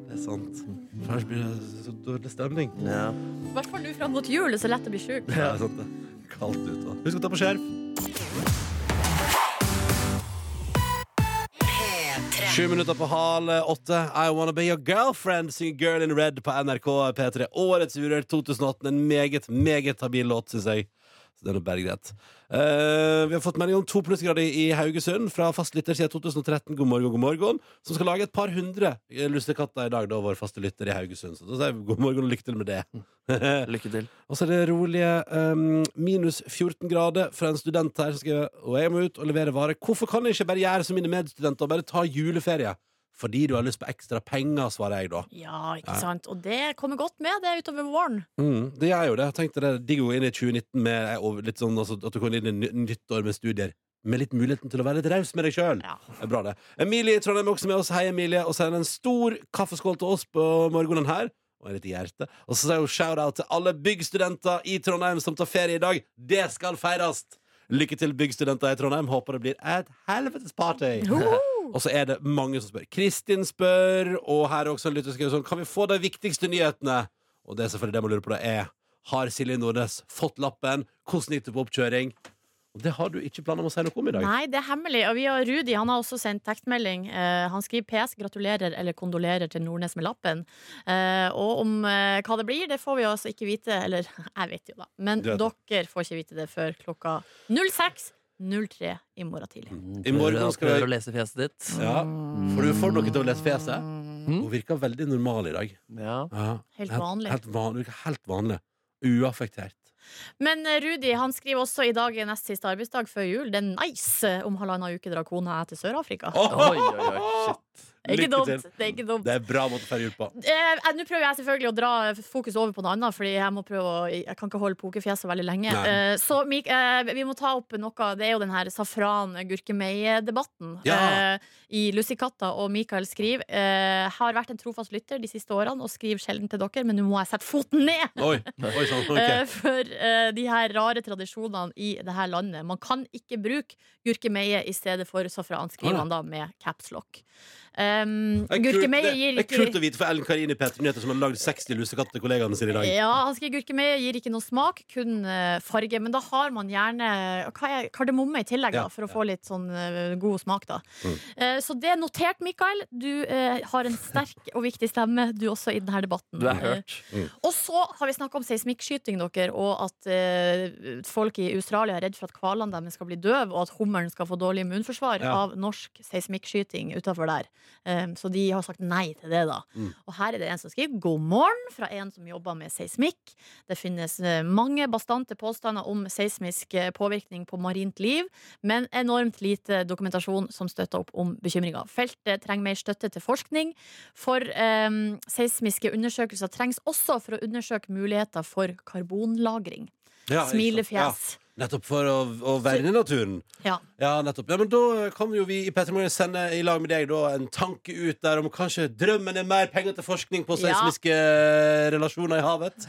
Det er sant. Først ellers blir det så dårlig stemning. Ja. I hvert fall nå fram mot jul, det er så lett å bli sjuk. Ja, det er sant det. Kaldt ute. da. Husk å ta på skjerf. Sju minutter på halv åtte. I Wanna Be Your Girlfriend synger Girl in Red på NRK P3. Årets Urørt 2018. En meget, meget habil låt, syns jeg. Så det er nå bare greit. Eh, vi har fått melding om to plussgrader i Haugesund fra fastlytter siden 2013. God morgen, god morgen. Som skal lage et par hundre lussekatter i dag, da, vår faste lytter i Haugesund. Så da sier vi god morgen og lykke til med det. Lykke til. Og så er det rolige um, minus 14 grader fra en student her som skriver Og jeg må ut og levere varer. Hvorfor kan jeg ikke bare gjøre som mine medstudenter og bare ta juleferie? Fordi du har lyst på ekstra penger, svarer jeg da. Ja, ikke sant. Og det kommer godt med, det, utover våren. Mm, det gjør jo det. Jeg tenkte det digg å gå inn i 2019 med litt sånn, altså, at du kommer inn i nyttår nytt år med studier. Med litt muligheten til å være litt raus med deg sjøl. Ja. Det er bra, det. Emilie i Trondheim er også med oss. Hei, Emilie. Og sender en stor kaffeskål til oss på morgenen her. Og et lite hjerte. Og så sier hun shout-out til alle byggstudenter i Trondheim som tar ferie i dag. Det skal feires! Lykke til, byggstudenter i Trondheim. Håper det blir et helvetes party. Og så er det mange som spør. Kristin spør, og her er også en lytter som skriver sånn Kan vi få de viktigste nyhetene? Og det er selvfølgelig det man lurer på, det er Har Silje Nordnes fått lappen? Hvordan gikk det på oppkjøring? Og det har du ikke planer om å si noe om i dag. Nei, det er hemmelig. Og vi har Rudi han har også sendt tekstmelding. Eh, han skriver PS, gratulerer eller kondolerer til Nordnes med lappen. Eh, og om eh, hva det blir, det får vi altså ikke vite. Eller jeg vet jo, da. Men dere får ikke vite det før klokka 06.03 i morgen tidlig. I morgen Prøver- skal vi- prøver å lese fjeset ditt. Ja, For du får noe til å lese fjeset. Mm. Hun virker veldig normal i dag. Ja. Ja. Helt vanlig. Helt, vanlig. Helt vanlig. Uaffektert. Men eh, Rudi han skriver også i dag i nest siste arbeidsdag før jul. Det er nice. Om halvannen uke drar kona til Sør-Afrika. Oi, oi, oi. Shit. Lykke dumt. til. Det er ikke dumt. Det er bra måte å feire jul på. Eh, Nå prøver jeg selvfølgelig å dra fokus over på noe annet, Fordi jeg må prøve å Jeg kan ikke holde pokerfjeset veldig lenge. Eh, så Mik, eh, vi må ta opp noe. Det er jo den her safran-gurkemeie-debatten Ja. eh, i Lussikatta. Og Mikael skriver eh, har vært en trofast lytter de siste årene og skriver sjelden til dere, men nå må jeg sette foten ned! Oi, oi sånn. okay. Eh, For de her rare tradisjonene i det her landet. Man kan ikke bruke gurkemeie i stedet for safran, skriver han da med capslock. Um, Det er kult- gurkemeie det- er kult å vite for Ellen Karine Petter Nyheter som har lagd 60 lussekatter til kollegaene sine i dag. Ja, han gurkemeie gir ikke noe smak, kun eh, farge. Men da har man gjerne er, kardemomme i tillegg, Ja, da, for å få litt sånn eh, god smak. da Mm. Eh, Så det er notert, Mikael. Du har en sterk og viktig stemme, du også, i denne debatten. Du er hørt. og så har vi snakka om seismikkskyting, dere, og at folk i Australia er redd for at hvalene deres skal bli døve, og at hummeren skal få dårlig immunforsvar Ja. av norsk seismikkskyting utafor der. Eh, så de har sagt nei til det, da. Mm. Og her er det en som skriver 'god morgen' fra en som jobber med seismikk. Det finnes eh, mange bastante påstander om seismisk eh, påvirkning på marint liv, men enormt lite dokumentasjon som støtter opp om bekymringa. Feltet trenger mer støtte til forskning. For um, seismiske undersøkelser trengs også for å undersøke muligheter for karbonlagring. Ja. Smilefjes. Ja, nettopp for å, å verne naturen. Ja. Ja, nettopp. Ja, men da kan jo vi i Petter sende i lag med deg da en tanke ut der om kanskje drømmen er mer penger til forskning på Ja. seismiske relasjoner i havet.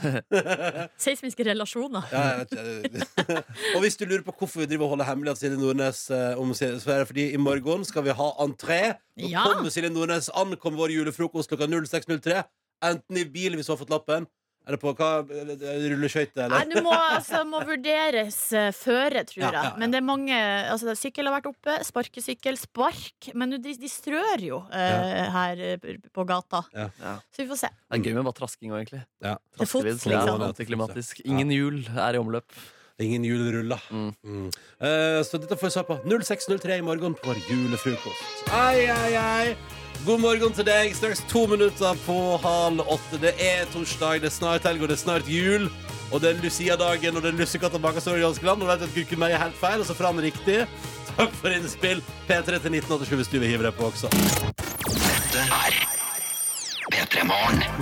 Seismiske relasjoner. Ja, jeg vet ikke. og hvis du lurer på hvorfor vi driver og holder hemmelig at Silje Nordnes eh, om så er det fordi i morgen skal vi ha entré. Nå Ja. kommer Silje Nordnes, ankommer vår julefrokost klokka 06.03. Enten i bil hvis hun har fått lappen, eller på hva, eh, rulleskøyter, Nei, det du må, altså, må vurderes uh, føre, tror jeg. ja, ja. Men det er mange altså, Sykkel har vært oppe, sparkesykkel, spark. Men de, de strør jo eh, her eh, på gata. Ja. Ja. Så vi får se. Det er gøy med bare trasking òg, egentlig. Ja. Det er fots, liksom. ja, antiklimatisk. Ingen hjul er i omløp. Ingen juleruller. Mm. Mm. Uh, så dette får vi svar på 06.03 i morgen på vår julefrokost. Ai, ai, ai. God morgen til deg. Straks to minutter på halv åtte. Det er torsdag, det er snart helg, og det er snart jul. Og det er Lucia-dagen, og det er lussekatta bak i Janskeland. Og du vet at Gurkemeie er helt feil, og så fram riktig. Takk for innspill. P3 til 1987 hvis du vil hive deg på også.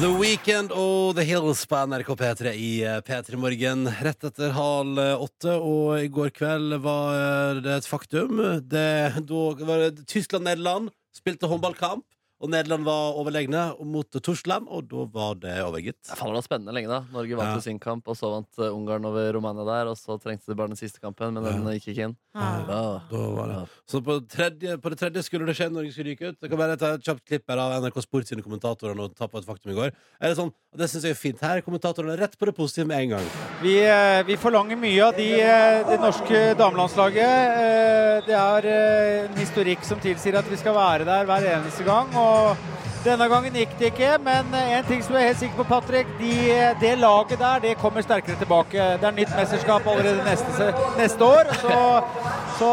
The Weekend og The Hills på NRK P3 i eh, P3 Morgen rett etter halv eh, åtte. Og i går kveld var eh, det et faktum. Det, da var det Tyskland-Nederland spilte håndballkamp. Og Nederland var overlegne mot Torsland, og da var det over, gitt. Det var spennende lenge, da. Norge vant Ja. sin kamp, og så vant eh, Ungarn over Romania der. Og så trengte de bare den siste kampen, men den gikk ikke inn. Ja. Da var det. Så på, tredje, på det tredje skulle det skje Norge skulle ryke ut. Det kan bare ta et kjapt klipp her av NRK Sport sine kommentatorer og ta på et faktum i går. Er det sånn, og det synes jeg er fint. Her er kommentatorene rett på det positive med en gang. Vi, eh, vi forlanger mye av de, eh, det norske damelandslaget. Eh, Det er eh, en historikk som tilsier at vi skal være der hver eneste gang. Og 어, Denne gangen gikk det ikke, men eh, en ting som jeg er helt sikker på, Patrick. De, det laget der det kommer sterkere tilbake. Det er nytt mesterskap allerede neste, neste år. Så, så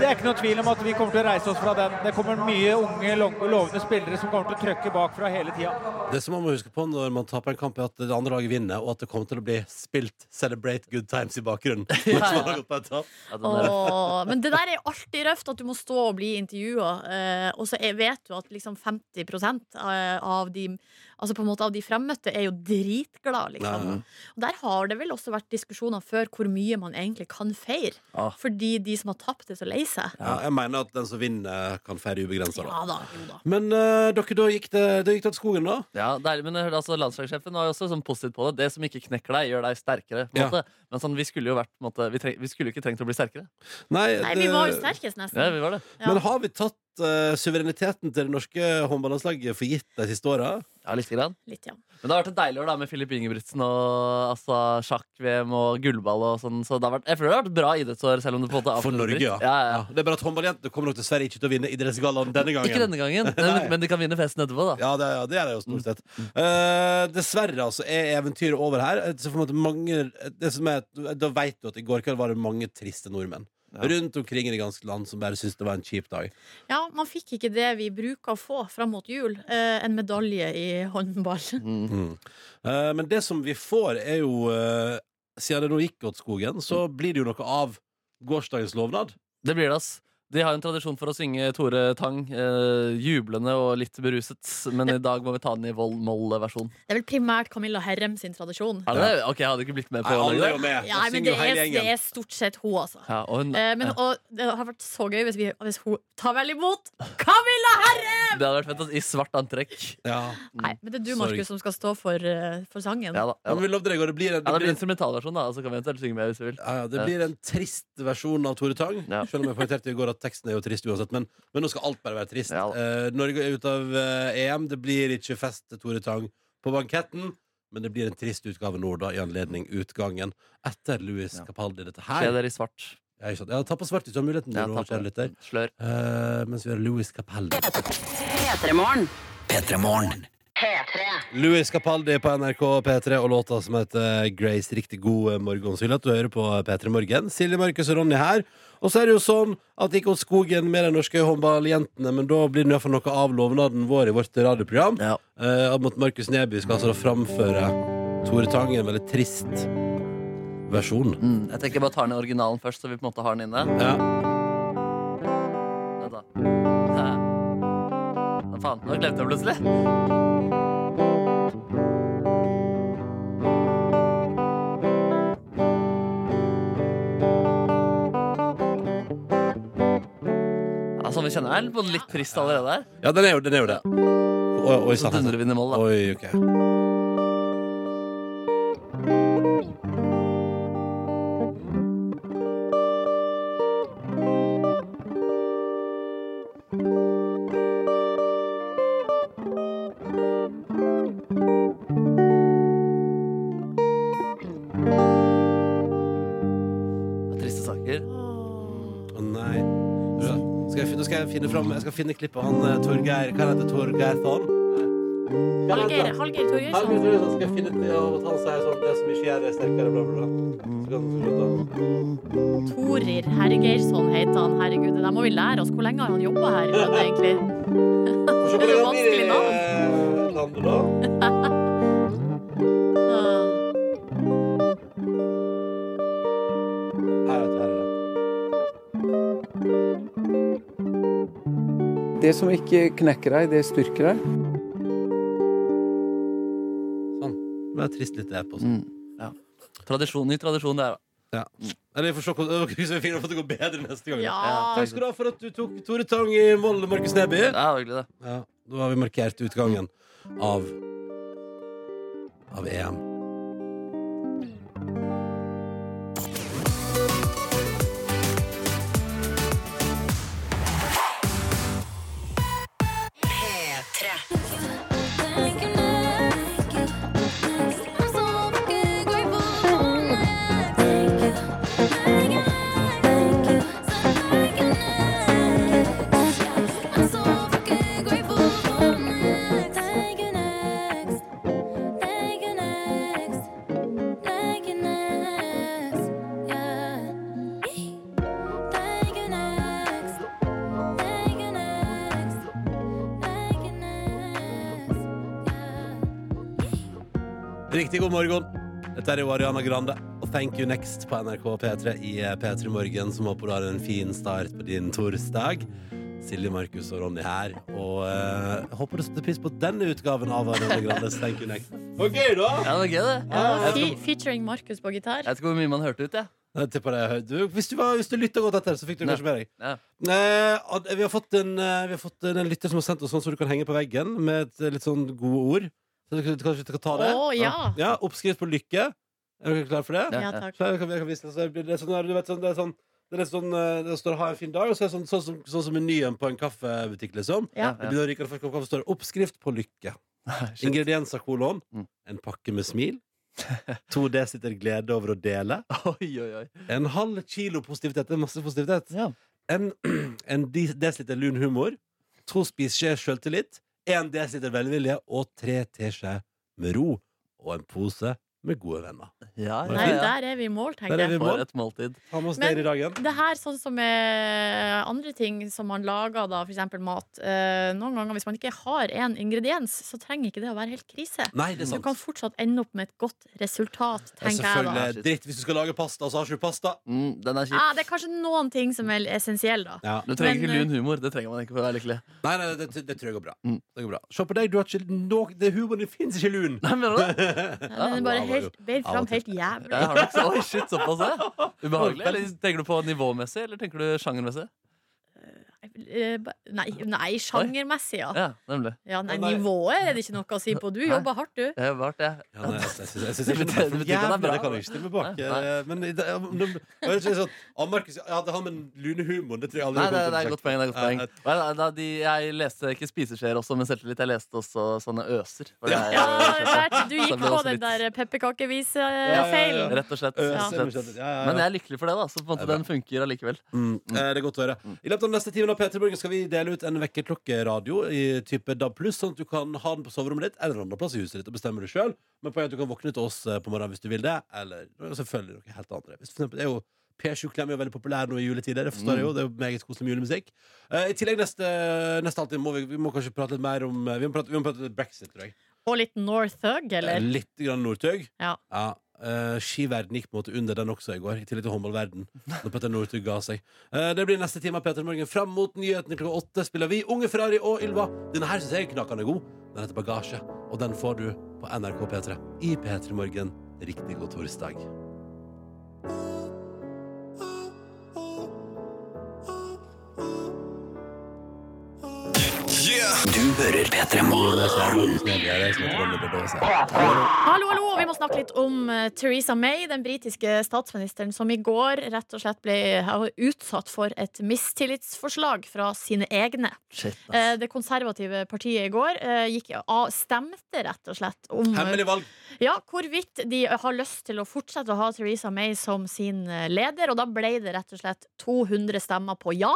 det er ikke noe tvil om at vi kommer til å reise oss fra den. Det kommer mye unge, lovende spillere som kommer til å trøkke bakfra hele tida. Det som man må huske på når man taper en kamp, er at det andre laget vinner, og at det kommer til å bli spilt 'Celebrate Good Times' i bakgrunnen. Ja, Åh, men det der er alltid røft, at du må stå og bli intervjua. Eh, og så vet du at liksom 50 av de Altså på en måte av de fremmøtte er jo dritglad, liksom. Ja, Og der har det vel også vært diskusjoner før hvor mye man egentlig kan feire. Ja. Fordi de som har tapt, er så lei seg. Ja, jeg mener at den som vinner, kan feire ubegrensa. Ja da, jo da. Men uh, dere, da gikk det, det gikk til skogen, da? Ja, der, men altså, Landslagssjefen var jo også sånn positivt på det. Det som ikke knekker deg, gjør deg sterkere. På Ja. måte. Men sånn, vi skulle jo vært på måte, vi, treng, vi skulle jo ikke trengt å bli sterkere. Nei, Nei, det- vi var jo sterkest, nesten. Ja, vi var det. Ja. Men har vi tatt eh, suvereniteten til det norske håndballandslaget for gitt de siste åra? Ja, litt grann. Litt, ja. Men det har vært et deilig år da med Filip Ingebrigtsen og altså, sjakk-VM og gullball og sånn. Så det har vært, jeg føler det har vært et bra idrettsår, selv om det på en måte For Norge, ja. Ja, ja. Ja, Det er bare at håndballjentene kommer nok dessverre ikke til å vinne idrettsgallaen denne gangen. Ikke denne gangen, men, men de kan vinne festen etterpå, da. Ja, det, ja, det er det jo stort sett. Eh, dessverre altså, er eventyret over her. Så ser for mange, det som er, da vet du at i går kveld var det mange triste nordmenn. Rundt omkring i det ganske land som bare syntes det var en kjip dag. ja, man fikk ikke det vi bruker å få fram mot jul. Eh, en medalje i håndball. Mm. Eh, men det som vi får, er jo eh, Siden det nå gikk åt skogen, så blir det jo noe av gårsdagens lovnad. Det blir det, ass. De har en tradisjon for å synge Tore Tang, eh, jublende og litt beruset. Men i dag må vi ta den i vold- moll-versjon. Det er vel primært Camilla Herrem sin tradisjon. Er det det? Ok, jeg hadde ikke blitt med på Nei, det. med. Ja, men det er, det er stort sett hun, altså. Ja, og hun, Eh, men, ja. og det har vært så gøy hvis, vi, hvis hun tar vel imot Camilla Herrem! Det hadde vært fett altså, i svart antrekk. Ja. Nei, men det er du, Markus, som skal stå for, eh, for sangen. Ja, da, Ja, da. deg, det blir en, ja, det blir en, instrumentalversjon, da. Så kan vi eventuelt synge med hvis vi vil. ja, ja, det blir en trist versjon av Tore Tang. Ja. Selv om jeg poengterte i går at teksten er jo trist uansett. Men, men nå skal alt bare være trist. Ja. Eh, Norge er ute av eh, EM. Det blir ikke fest til Tore Tang på banketten. Men det blir en trist utgave nå, da, i anledning utgangen etter Louis Ja. Capaldi. Dette Kle her. dere i svart. Ja, ikke sant. Ja, ta på svart, hvis du har muligheten Ja, det, ta på. Slør. Eh, mens vi har Louis Capaldi. P3 Louis Capaldi på NRK P3 og låta som heter Grace. Riktig god eh, morgen. Så hyggelig at du hører på P3 Morgen. Silje, Markus og Ronny her. Og så er det jo sånn at det gikk åt skogen med de norske håndballjentene, men da blir det iallfall noe av lovnaden vår i vårt radioprogram. Ja. Eh, om at Markus Neby skal altså da framføre Tore Tang i en veldig trist versjon. Mm, jeg tenker jeg bare tar ned originalen først, så vi på en måte har den inne. Ja. Vent da. Hva faen? Nå glemte jeg plutselig. Ja, sånn vi kjenner vel på litt trist allerede her. ja, den er jo, den er jo det. Oi, oi Så sann. dundrer vi den i moll, da. Oi, ok. Fram Jeg skal finne klippet av han eh, Torgeir Hva heter Torgeir Thon? Hallgeir Hallgeir Hallgeir Torgeirsson. Torgeir, skal jeg finne til at han sier sånn Det som ikke gjør det sterkere, bla, bla, bla. Så kan du slutte. Torir Hergeirsson heter han. Herregud, det der må vi lære oss. Hvor lenge har han jobba her? er det egentlig? Få se er hvor lenge som ikke knekker deg, det styrker deg. Sånn. Det ble trist litt der på sånn. Mm. Ja. Tradisjon, ny tradisjon det er, da. Ja. Eller vi får se hvordan at det går bedre neste gang. Ja. Takk skal du ha for at du tok Tore Tang i Molde, Markus Neby. Ja, hyggelig, det. Ja, da har vi markert utgangen av Av EM. Riktig god morgen. Dette er jo Ariana Grande og Thank You Next på NRK P3 i eh, P3 Morgen, som håper du har en fin start på din torsdag. Silje, Markus og Ronny her. Og uh, håper du setter pris på denne utgaven av Ariana Grandes Thank You Next. Gøy, da! Ja, det var gøy, det. Ja, ja. fe featuring Markus på gitar. jeg vet ikke hvor mye man hørte ut, jeg. Det. Du, hvis du, var- hvis du lytta godt etter, så fikk du kanskje med deg. Eh, vi har fått en, vi har fått en, en lytter som har sendt oss sånn som du kan henge på veggen, med et, litt sånn gode ord. Så kanskje du kan ta det? Å ja. Ja, Oppskrift på lykke. Er dere klare for det? Ja. Takk. Så jeg kan, jeg kan vise det. Så det er sånn, du vet, sånn, det er sånn det er sånn, eh, det står 'ha en fin dag', og så er det sånn, sånn, som- sånn som menyen på en kaffebutikk. liksom Ja. Det kaffe, står det 'oppskrift på lykke'. Ingredienser kolon. Mm. En pakke med smil. To desiliter glede over å dele. Oi, oi, oi. En halv kilo positivitet. Det er masse positivitet. Ja. En, en desiliter lun humor. To spiseskjeer sjøltillit. En dl velvilje og tre teskjeer med ro. Og en pose med gode venner. Ja, ja, Nei, ja. der er vi i mål, tenker er jeg. For et måltid. Ta med oss Men- det i dagen. Det her, sånn som med andre ting som man lager, da, for eksempel mat eh, Noen ganger hvis man ikke har en ingrediens, så trenger ikke det å være helt krise. Nei, det er Du kan fortsatt ende opp med et godt resultat, er tenker jeg da. selvfølgelig dritt hvis du skal lage pasta, så har ikke du pasta. Mm, den er kjip. Ah, det er kanskje noen ting som er essensielle, da. Ja. Du trenger Men, ikke lun humor. Det trenger man ikke for å være lykkelig. Nei, nei, det, det tror jeg går bra. Mm. Det går bra. Se på deg, du har ikke noe det Humoren din fins ikke lun! Nei, mener du det? Ja, den er bare helt, helt, fram til. Helt jævlig. Jeg har nok så, oi, shit, såpass, ja. Ubehagelig? Eller tenker du på nivåmessig, eller tenker du sjangermessig? Eh, Nei, nei sjangermessig, ja. Ja, nemlig. ja nei, nivået er det ikke noe å si på. Du jobber hardt, du. Jeg har hardt, ja. Ja, nei, jeg, jeg, jeg, jeg, synes Det ikke det er det betyr ikke at det er bra. det kan jeg ikke stille meg bak. Eh, Men det, ja, men jeg sånn, Markus, ja, det har med lunehumoren Det tror jeg aldri Nei, det, er et godt poeng. Det er godt poeng. jeg- jeg, da, de, jeg leste ikke spiseskjeer også med selvtillit, jeg leste også sånne øser. Er- Ja, der, du gikk på den der Ja, ja, pepperkakevis-feilen. Rett og slett. Øh, rett og slett. Ja, ja, ja. Men jeg er lykkelig for det, da. Så på en måte er den funker allikevel. Mm, eh, det er godt å høre. I løpet av neste timen av P3 Morgen skal vi dele ut en vekkerklokkeradio i type DAB+, sånn at du kan ha den på soverommet ditt eller andre plass i huset ditt og bestemmer det selv. Men poenget er at du kan våkne til oss eh, på morgenen hvis du vil det, eller selvfølgelig noe helt annet. Hvis for eksempel, det er jo P7 Klem er jo veldig populær nå i juletider. Det forstår jeg jo, det er jo meget koselig med julemusikk. Uh, I tillegg neste, neste halvtime må vi, vi må kanskje prate litt mer om eh, Vi må prate, vi må prate litt brexit, tror jeg. Og litt Northug, eller? Litt grann Northug. Ja. Eh, skiverden gikk på en måte under den også i går, i tillegg til håndballverden. Når Petter Northug ga seg. Uh, det blir neste time av Peter Morgen. Fram mot nyhetene klokka åtte spiller vi Unge Ferrari og Ylva. Denne her syns jeg er knakende god. Den heter Bagasje, og den får du på NRK P3 i P3 Morgen. Riktig god torsdag. Du hører P3 Hallo, hallo! Vi må snakke litt om eh, Theresa May, den britiske statsministeren som i går rett og slett ble utsatt for et mistillitsforslag fra sine egne. Shit. Eh, Det konservative partiet i går eh, gikk, av, stemte rett og slett om Hemmelig valg. ja, hvorvidt de har lyst til å fortsette å ha Theresa May som sin leder. Og da ble det rett og slett 200 stemmer på ja.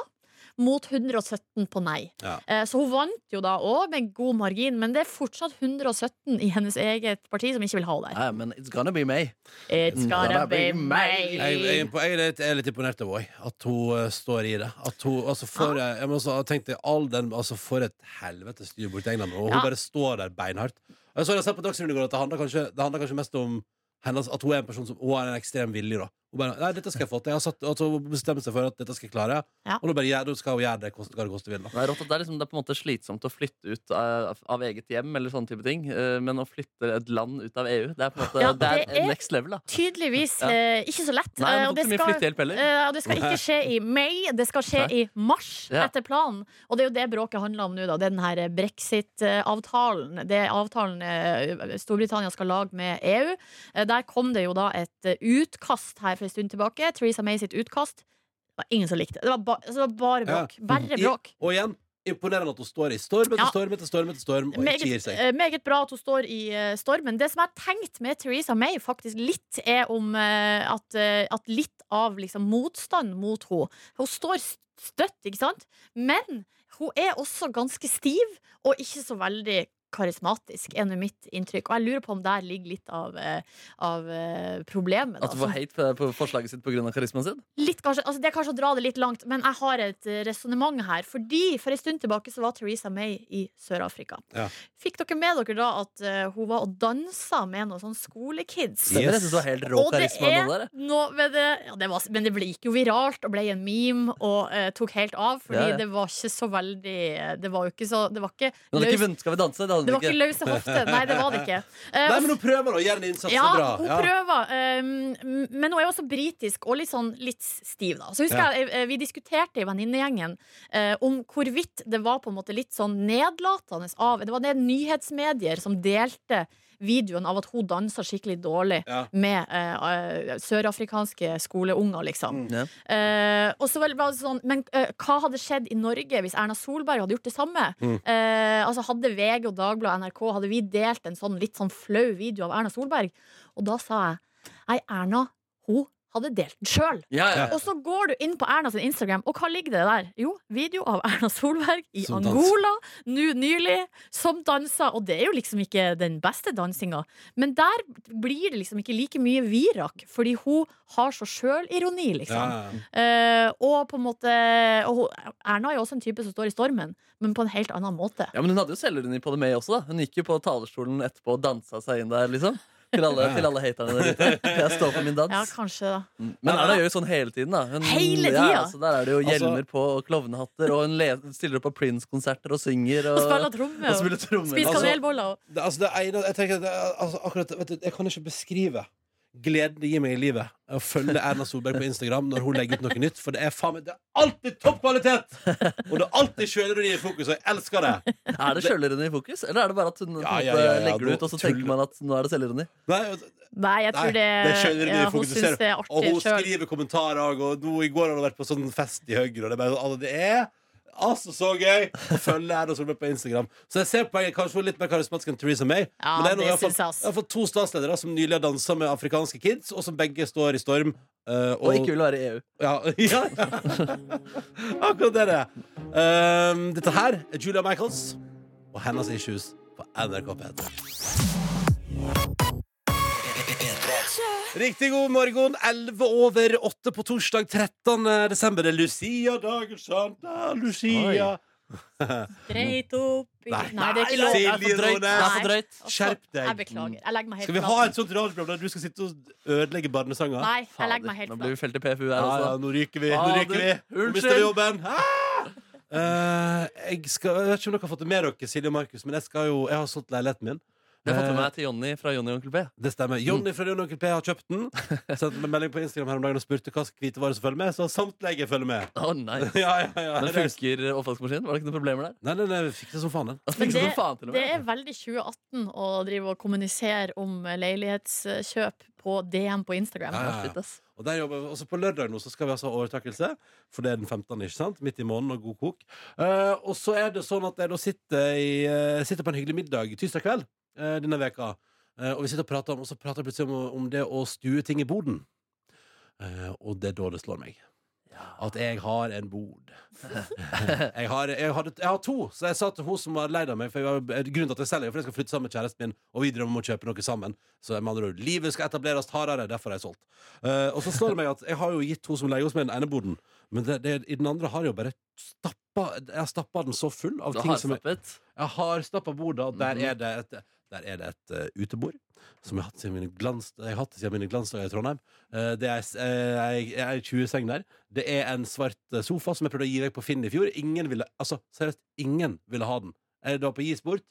Mot 117 på nei. Ja. Eh, Så hun vant jo da òg med god margin, men det er fortsatt 117 i hennes eget parti som ikke vil ha henne der. Ja, men it's gonna be me. It's gonna be Jeg, May. jeg, jeg, er litt, jeg er litt imponert over henne, at hun eh, står i det. At hun, altså for, ja. jeg må også ha tenkt det, all den, altså For et helvete styr borti England. Og hun Ja. bare står der beinhardt. Jeg så jeg på Dagsrevyen i går at det handler kanskje, det handler kanskje mest om hennes, at hun er en person som Hun har en ekstrem vilje. da Hun bare, nei, dette skal jeg få til. Jeg har satt, altså, bestemt seg for at dette skal jeg klare. Ja. Og nå bare, gjør- du skal hun gjøre det koste hva det koste vil. da Det er, rått at det, er liksom, det er på en måte slitsomt å flytte ut av, av eget hjem, eller sånne type ting. eh, Men å flytte et land ut av EU, det er på en måte Ja, det er, det er- next level. da Tydeligvis Ja. eh, ikke så lett. Nei, Eh, og det skal, eh, og det skal ikke skje i mai, det skal skje Nei. i mars, Ja. etter planen. Og det er jo det bråket handler om nå, da. Det er den her brexit-avtalen. Det er avtalen eh, Storbritannia skal lage med EU. Eh, Der kom det jo da et eh, utkast her for en stund tilbake. Theresa May sitt utkast. Det var ingen som likte det. Det var, ba altså, det var bare bråk. Bare I- Og igjen, imponerende at hun står i storm etter Ja. storm etter storm etter storm og ikke gir Meget, seg. eh, meget bra at hun står i eh, stormen. Det som jeg har tenkt med Theresa May, faktisk litt, er om eh, at, at litt av liksom, motstand mot henne Hun står støtt, ikke sant? Men hun er også ganske stiv, og ikke så veldig karismatisk, er nå mitt inntrykk. Og jeg lurer på om der ligger litt av, eh, av eh, problemet. At du får hate på, på forslaget sitt pga. karismaen sin? Litt kanskje, altså det er kanskje å dra det litt langt, men jeg har et eh, resonnement her. Fordi For en stund tilbake så var Theresa May i Sør-Afrika. Ja. Fikk dere med dere da at hun var og dansa med noen sånn skolekids? Yes. det var helt rå Og det er det, ja, det var, Men det ble, gikk jo viralt og ble en meme og uh, tok helt av. Fordi Ja, ja. det var ikke så veldig Det var jo ikke så Det var ikke ikke vunnet Skal vi danse? Det hadde det var ikke løse hofter. Nei, det var det ikke. Eh, Nei, men hun prøver å gjøre en innsats. ja, så bra. hun prøver. Um, men hun er også britisk og litt sånn litt stiv, da. Så husker Ja. jeg, eh, Vi diskuterte i venninnegjengen eh, om hvorvidt det var på en måte litt sånn nedlatende av Det var det nyhetsmedier som delte videoen av at hun dansa skikkelig dårlig Ja. med eh, eh, sørafrikanske skoleunger, liksom. Mm. Eh, og så var det sånn Men eh, hva hadde skjedd i Norge hvis Erna Solberg hadde gjort det samme? Mm. Eh, altså Hadde VG og Dagbladet og NRK Hadde vi delt en sånn litt sånn flau video av Erna Solberg? Og da sa jeg Nei, Erna, hun hadde delt den sjøl. Ja, ja. Og så går du inn på Erna sin Instagram, og hva ligger det der? Jo, video av Erna Solberg i Som. Angola nå nylig, som danser. Og det er jo liksom ikke den beste dansinga. Men der blir det liksom ikke like mye virak, fordi hun har så sjølironi, liksom. Ja, ja. Eh, og på en måte og hun, Erna er jo også en type som står i stormen, men på en helt annen måte. Ja, men hun hadde jo selvironi på det med også. da Hun gikk jo på talerstolen etterpå og dansa seg inn der. liksom Til alle, til alle haterne der ute. Jeg står for min dans. Ja, kanskje, da. Mm. Men Erna gjør jo sånn hele tiden. da hun, Hele Ja, tida? altså, Der er det jo Altså- hjelmer på og klovnehatter, og hun le- stiller opp på Prince-konserter og synger. Og, Og spiller tromme og og spiller trommer. spiser Altså- kanelboller. og- Det, altså, det ene, jeg tenker, det, er- altså, akkurat, vet du, jeg kan ikke beskrive gleden det gir meg i livet å følge Erna Solberg på Instagram når hun legger ut noe nytt. For det er faen meg Det er alltid topp kvalitet! Og det er alltid sjølironi i fokus, og jeg elsker det. Er det sjølironi i fokus, eller er det bare at hun Ja, ja, ja, ja, legger det ut, og så tenker man at nå er det selvironi? Nei, altså, Nei, jeg tror det, det er Hun fokus. syns det er Og hun skriver kommentarer, og nå, i går har hun vært på sånn fest i Høyre, og det er bare sånn, altså, det er Altså, så gøy å følge Erna Solberg på Instagram. Så jeg ser poenget. Kanskje hun er litt mer karismatisk enn Theresa May. Ja, Men det er noe, det jeg, har fått, jeg, har fått to statsledere som nylig har dansa med afrikanske kids, og som begge står i storm. eh, Og ikke vil være i EU. ja, ja, Akkurat det er det. Um, dette her er Julia Michaels og hennes issues på NRK P3. Riktig god morgen. 11 over 8 på torsdag 13. desember. Det er Lucia-dagen, Santa Lucia. Dreit opp i Nei, Nei, det er ikke lov. Silje Det er for drøyt. Det er for drøyt. Altså, Skjerp deg. Jeg beklager. Jeg legger meg helt Skal vi flat. ha et sånt radioprogram der du skal sitte og ødelegge barnesanger? Nei, jeg legger meg helt Nå blir vi flat. felt i PFU her Ja, også. ja, nå ryker vi. Nå ryker vi. Nå mister vi jobben. Ah! Uh, jeg, skal, jeg vet ikke om dere har fått det med dere, Silje og Markus, men jeg, skal jo, jeg har solgt leiligheten min. Jeg har fått med Eh, meg til Jonny fra Jonny og Onkel P. Det stemmer. Jonny fra Jonny og Onkel P har kjøpt den. Sendte meg melding på Instagram her om dagen og spurte hva hvitevarer som følger med. Så samtlige følger med. Å, nice. ja, ja, ja. Men funker oppvaskmaskinen? Var det ikke noen problemer der? Nei, nei, nei, vi fikk det som faen. den. Men det, som faen til og det er veldig 2018 å drive og kommunisere om leilighetskjøp på DM på Instagram. Ja, ja, ja. Og der jobber vi, også på lørdag nå så skal vi altså ha overtakelse, for det er den 15. ikke sant? Midt i måneden og god kok. Uh, og så er det sånn at jeg da sitter, i, uh, sitter på en hyggelig middag tirsdag kveld denne veka. Eh, og vi sitter og prater om, og så prater jeg plutselig om, om det å stue ting i boden. Eh, og det er da det slår meg. At jeg har en bod. jeg, har, jeg, hadde, jeg har to, så jeg sa til hun som var lei av meg For jeg var, Grunnen til at jeg selger, er for jeg skal flytte sammen med kjæresten min, og vi drømmer om å kjøpe noe sammen. Så med andre ord, livet skal etableres hardere, derfor har jeg solgt. Uh, og så slår det meg at jeg har jo gitt hun som leier hos meg den ene boden, men det, det, i den andre har jeg jo bare stappa Jeg har stappa den så full av Du ting som som jeg, stappet. jeg har stappa og der Mhm. er det et, der er det et uh, utebord. Som jeg har hatt siden mine, glans, jeg har hatt siden mine glansdager i Trondheim. Uh, det er ei 20-seng der. Det er en svart eh, sofa som jeg prøvde å gi vekk på Finn i fjor. Ingen ville, altså seriøst, ingen ville ha den. Jeg da på gis bort.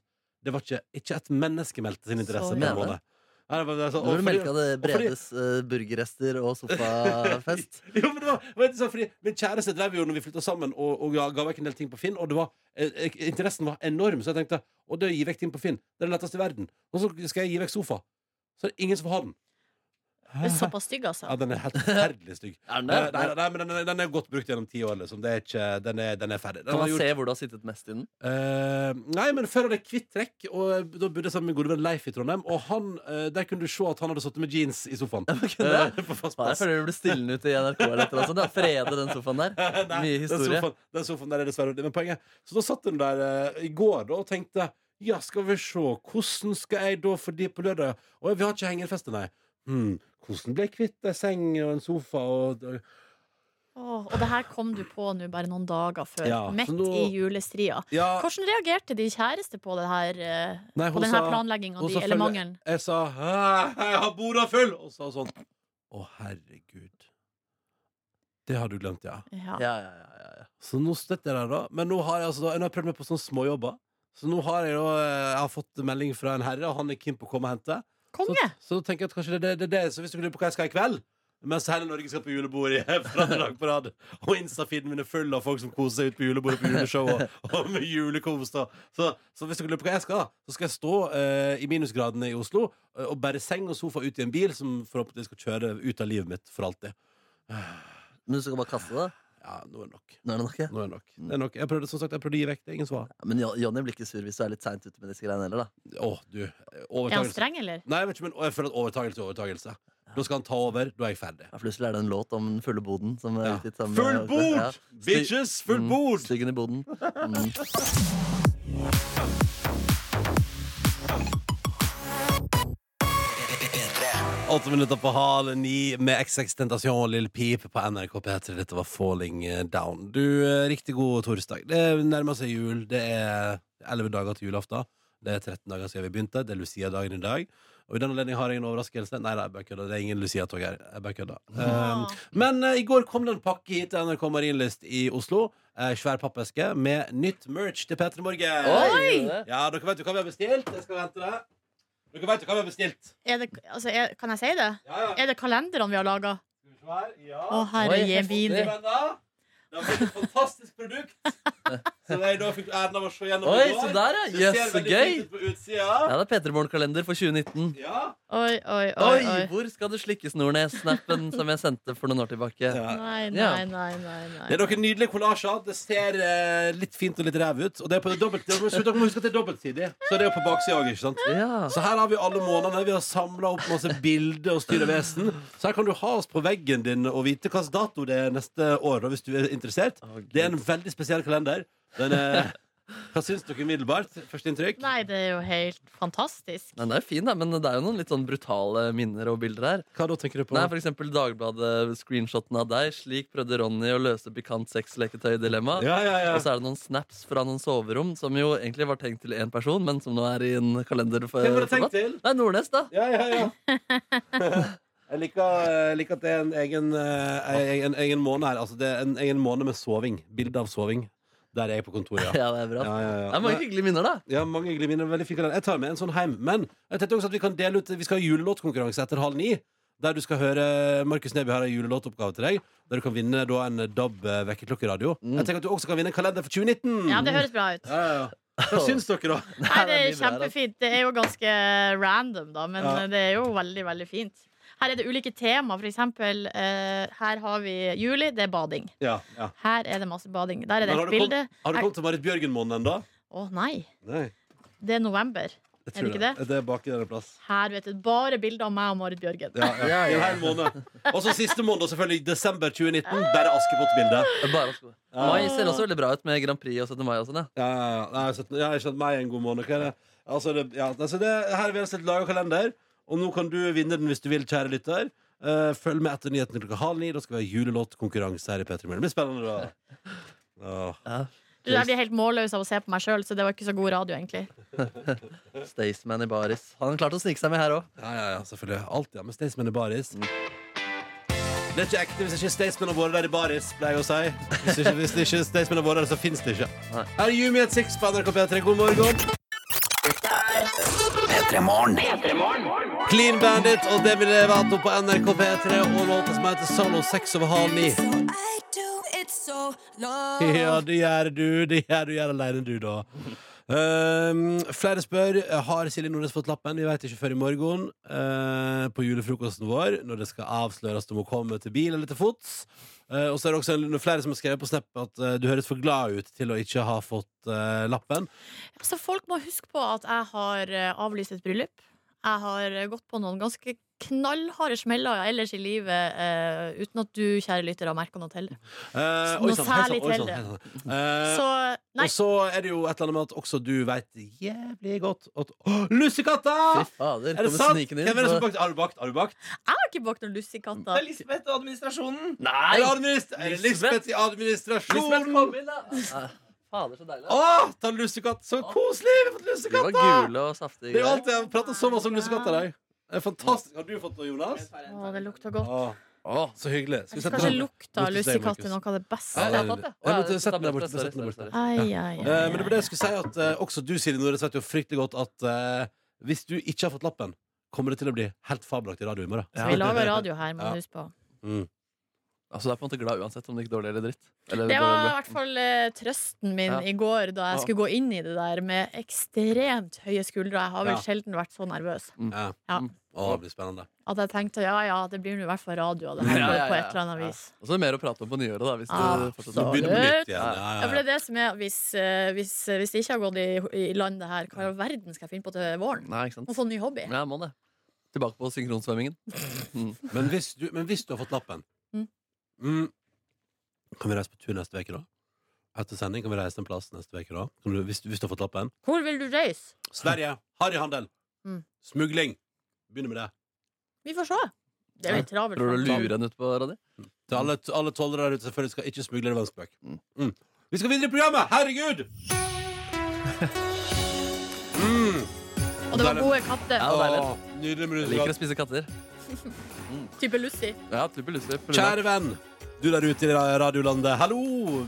Det var ikke, ikke et menneske meldte sin interesse Så på en. Nei, var- så- og du melka det Bredes uh, burgerrester og sofafest. jo, men det var, var ikke sånn, fordi Min kjæreste drev jo når vi flytta sammen, og, og ga, ga vekk en del ting på Finn. Og det var, eh, eh, interessen var enorm, så jeg tenkte å det å gi vekk ting på Finn, det er det letteste i verden. Og så skal jeg gi vekk sofa. Så er det ingen som får ha den. Det er såpass stygg, altså. Ja, den er helt forferdelig stygg. Er den Nei, det? nei, nei, men den, er- den er godt brukt gjennom ti år. Liksom. Det er ikke, den, er, den er ferdig. Den Kan har man gjort- se hvor du har sittet mest i den? Eh, nei, men før hadde jeg kvitt trekk, og da bodde jeg sammen med min gode venn Leif i Trondheim. Og han, eh, der kunne du se at han hadde sittet med jeans i sofaen. kunne Eh, på fast Faen, Jeg plass. føler du blir stillende ute i NRK eller et eller annet sånt. ja. Frede den sofaen der. Nei, Mye den historie. sofaen, den sofaen der er dessverre Men poenget Så da satt hun der eh, i går da, og tenkte Ja, skal vi se. Hvordan skal jeg da for de på lørdag? Og vi har ikke hengerfeste, nei. Hm, hvordan ble jeg kvitt ei seng og en sofa og Åh, og det her kom du på nå bare noen dager før, Ja, midt nå- i julestria. Ja. Hvordan reagerte de kjæreste på, det her, eh, Nei, på denne sa- planlegginga di, eller mangelen? Jeg sa 'Jeg har borda full!' Og sa sånn Å, herregud. Det har du glemt, ja. Ja. Ja, ja, ja, ja, ja. Så nå støtter jeg deg, da. Men nå har jeg, altså, da, nå har prøvd meg på sånne småjobber. Så nå har jeg, da, eh, jeg har fått melding fra en herre, og han er keen på å komme og hente. Konge! Så, så tenker jeg at kanskje det er det, det, det. Så hvis du lurer på hva jeg skal i kveld mens hele Norge skal på julebord i for dag på rad, og Insta-feeden min er full av folk som koser seg ut på julebordet på juleshow og, og med julekos. Så, så hvis dere lurer på hva jeg skal, så skal jeg stå eh, i minusgradene i Oslo eh, og bære seng og sofa ut i en bil som forhåpentligvis skal kjøre ut av livet mitt for alltid. Men du skal bare kaste det? Ja, nå er det nok. Nå er det nok, ja. Nå er det nok. Det er nok. Jeg prøvde, som sagt, jeg prøvde å gi vekk. Det ingen svar. Men Jo- Jonny blir ikke sur hvis du er litt seint ute med disse greiene heller, da. Å, du. Er han Overtagelse. streng, eller? Nei, jeg vet ikke, men jeg føler at overtagelse er overtagelse. Da skal han ta over. Da er jeg ferdig. Ja, Plutselig er det en låt om den fulle boden. Som er Ja. utgitt sammen Full bord! bod! Ja. Bitches! Full Mm, bod! Styggen i boden. Mm. Åtte minutter på halv ni med XX Tentasjon Lille Pip på NRK P3. Dette var Falling Down. Du, eh, riktig god torsdag. Det nærmer seg jul. Det er elleve dager til julaften. Det er 13 dager siden vi begynte. Det er Lucia-dagen i dag. Og i den anledning har jeg en overraskelse. Nei, nei, jeg kødder. Det er ingen Lucia-tog her. Jeg bare kødder. Um, men uh, i går kom det en pakke hit til NRK Marienlyst i Oslo. Uh, svær pappeske med nytt merch til P3 Morgen. Oi! Ja, dere vet jo hva vi har bestilt. Jeg skal hente det. Dere veit jo hva vi har bestilt. Er det, altså, er, kan jeg si det? Ja, ja. Er det kalenderne vi har laga? Ja. Å, herre jemini. Det er et fantastisk produkt. Som jeg da fikk æren av å se gjennom Oi, i går. så der, ja. Det Jøss, ser så veldig gøy. fint ut på utsida. Ja, det er P3 Morgen-kalender for 2019. Ja. Oi, oi, oi. Oi, oi. hvor skal du slikke Snornes? Snappen som jeg sendte for noen år tilbake. Ja. Nei, nei, nei, nei, nei. Det er noen nydelige kollasjer. Det ser eh, litt fint og litt ræv ut. Og det er på dobbelt, dere må dere må huske at det er dobbeltsidig. Så det er jo på baksida òg, ikke sant? Ja. Så her har vi alle månedene. Vi har samla opp masse bilder og styr og vesen. Så her kan du ha oss på veggen din og vite hvilken dato det er neste år, da, hvis du er interessert. Å, Gud. Det er en veldig spesiell kalender. Den eh, Hva syns dere umiddelbart? Første inntrykk? Nei, det er jo helt fantastisk. Men det er jo fin, da, men det er jo noen litt sånn brutale minner og bilder her. Hva da tenker du på? Nei, for eksempel Dagbladet-screenshoten av deg. Slik prøvde Ronny å løse pikant sexleketøy-dilemma. Ja, ja, ja. Og så er det noen snaps fra noen soverom som jo egentlig var tenkt til én person, men som nå er i en kalender. For, Hvem var det tenkt til? Nei, Nordnes, da. Ja, ja, ja. Jeg liker, jeg liker at det er en egen, en, en, en egen måned her. Altså, det er en egen måned med soving. Bilde av soving. Der er jeg på kontoret, ja. Ja, det er bra. Ja, ja, ja. Det er mange hyggelige minner, da. Ja, mange hyggelige minner. Veldig fint. Jeg tar med en sånn hjem. Men jeg tenkte også at vi kan dele ut Vi skal ha julelåtkonkurranse etter halv ni. Der du skal høre Markus Neby har en julelåtoppgave til deg. Der du kan vinne da en DAB vekkerklokkeradio. Mm. Jeg tenker at du også kan vinne en kalender for 2019. Ja, det høres bra ut. Ja, ja, ja. Hva syns dere, da? Nei, det er kjempefint. Det er jo ganske random, da, men Ja. det er jo veldig, veldig fint. Her er det ulike tema. For eksempel, eh, her har vi juli, det er bading. Ja, ja. Her er det masse bading. Der er det Men et har, du bilde. kommet, har du kommet til Marit Bjørgen-måneden ennå? Å nei, Nei. det er november. Jeg Er tror det ikke det? Det er bak i denne plass. Her vet du, bare bilder av meg og Marit Bjørgen. Ja, ja. I en hel måned. Og så siste måned, selvfølgelig. Desember 2019. Bare Askepott-bilde. Bare sko. Mai ser også veldig bra ut med Grand Prix og 17. mai og sånn. Ja. Ja, ja, ja. Nei, jeg har- jeg har skjønt meg en god måned. Hva er det? Altså, det, ja, altså det, her har vi altså laga kalender, og nå kan du vinne den hvis du vil, kjære lytter. Eh, følg med etter nyhetene klokka halv ni. Da skal vi ha julelåtkonkurranse her i P3 Morgen. Det blir spennende, da. Åh. Du, Jeg blir helt målløs av å se på meg sjøl, så det var ikke så god radio, egentlig. Staysman i baris. Han klarte å snike seg med her òg. Ja, ja, ja, selvfølgelig. Alltid ja, med Staysman i baris. Det er ikke ekte hvis ikke Staysman har vært der i baris, pleier jeg å si. Hvis ikke, hvis ikke Staysman har vært der, så fins det ikke. Nei. Her er Yumi et Six på NRK P3. God morgen. P3 Morgen. Clean Bandit og Demi Levato på NRK P3 og låta som heter Solo 6 over halv ni. Ja, det gjør du. Det gjør du gjør alene, du, da. Um, flere spør Har Silje Nordnes fått lappen. Vi vet ikke før i morgen. uh, på julefrokosten vår, når det skal avsløres om hun kommer til bil eller til fots. Uh, og så er det også en- flere som har skrevet på Snap at uh, du høres for glad ut til å ikke ha fått uh, lappen. Så folk må huske på at jeg har avlyst et bryllup. Jeg har gått på noen ganske knallharde smeller ellers i livet uh, uten at du, kjære lytter, har merka noe til det. Eh, Noe særlig til det. Eh. Og så er det jo et eller annet med at også du veit jævlig godt at oh, Lussekatter! Fy fader, Er det sant? inn, Hvem er det som bakt? Har du bakt? Har du bakt? Jeg har ikke bakt noen Det er Lisbeth og administrasjonen. Nei! Er er Lisbeth i administrasjonen? Lisbeth, kom inn, da! Fader, så deilig. Å, ta en lussekatt! Så koselig! Vi har fått De var lussekatter! gule og saftige. Det er alltid Jeg så masse om lussekatter dag. Det er fantastisk. Har du fått noe, Jonas? Å, det lukter godt. Å, å, så hyggelig. Skal vi Jeg sette Kanskje den? lukta Bort til deg, lussekatt er Markus. noe av det Ja, beste. det er Jeg har fått det. Jeg Å, måtte ja, sette den der borte. sorry, Sett den der sorry, borte. Ai, ai, Eh. Men det var det jeg skulle si at eh, også du, Siri Nordnes, vet jo fryktelig godt at eh, hvis du ikke har fått lappen, kommer det til å bli helt fabelaktig radio i morgen. Så vi lager radio her, må Ja. du huske på. Mm. Altså, du er på en måte glad uansett om det gikk dårlig eller dritt. Eller Det var i hvert fall eh, trøsten min Ja. i går da jeg Ja. skulle gå inn i det der med ekstremt høye skuldre. Jeg har vel Ja. sjelden vært så nervøs. Ja. Ja. Å, det blir spennende. At jeg tenkte ja ja, det blir nå i hvert fall radio av det her Ja, på, ja, på et eller annet vis. Og så er det mer å prate om på nyåret, da. Hvis du Ah, fortsetter. Begynner på nytt igjen. For det er det som er Hvis, eh, hvis, eh, hvis det ikke har gått i, i land det her, hva i all verden skal jeg finne på til våren? Nei, ikke sant? Og få en ny hobby. Ja, må det. Tilbake på synkronsvømmingen. Mm. Men, hvis du, men hvis du har fått lappen Mm. mm, Kan vi reise på tur neste uke, da? Etter sending kan vi reise en plass neste uke, da? Kan du, hvis, hvis du har fått lappen? Hvor vil du reise? Sverige. Harryhandel. Mm. Smugling. Begynner med det. Vi får se. Det er litt travelt. Prøver du å lure henne ut på radio? Til alle, alle tollere der ute selvfølgelig skal ikke smugle det vanskebøk. Mm. Mm. Vi skal videre i programmet! Herregud! Mm. Og det var gode katter. Ja. Åh, Nydelig musikk. Jeg liker å spise katter. Type Lucy. Ja, type Lucy Kjære venn, du der ute i radiolandet. Hallo!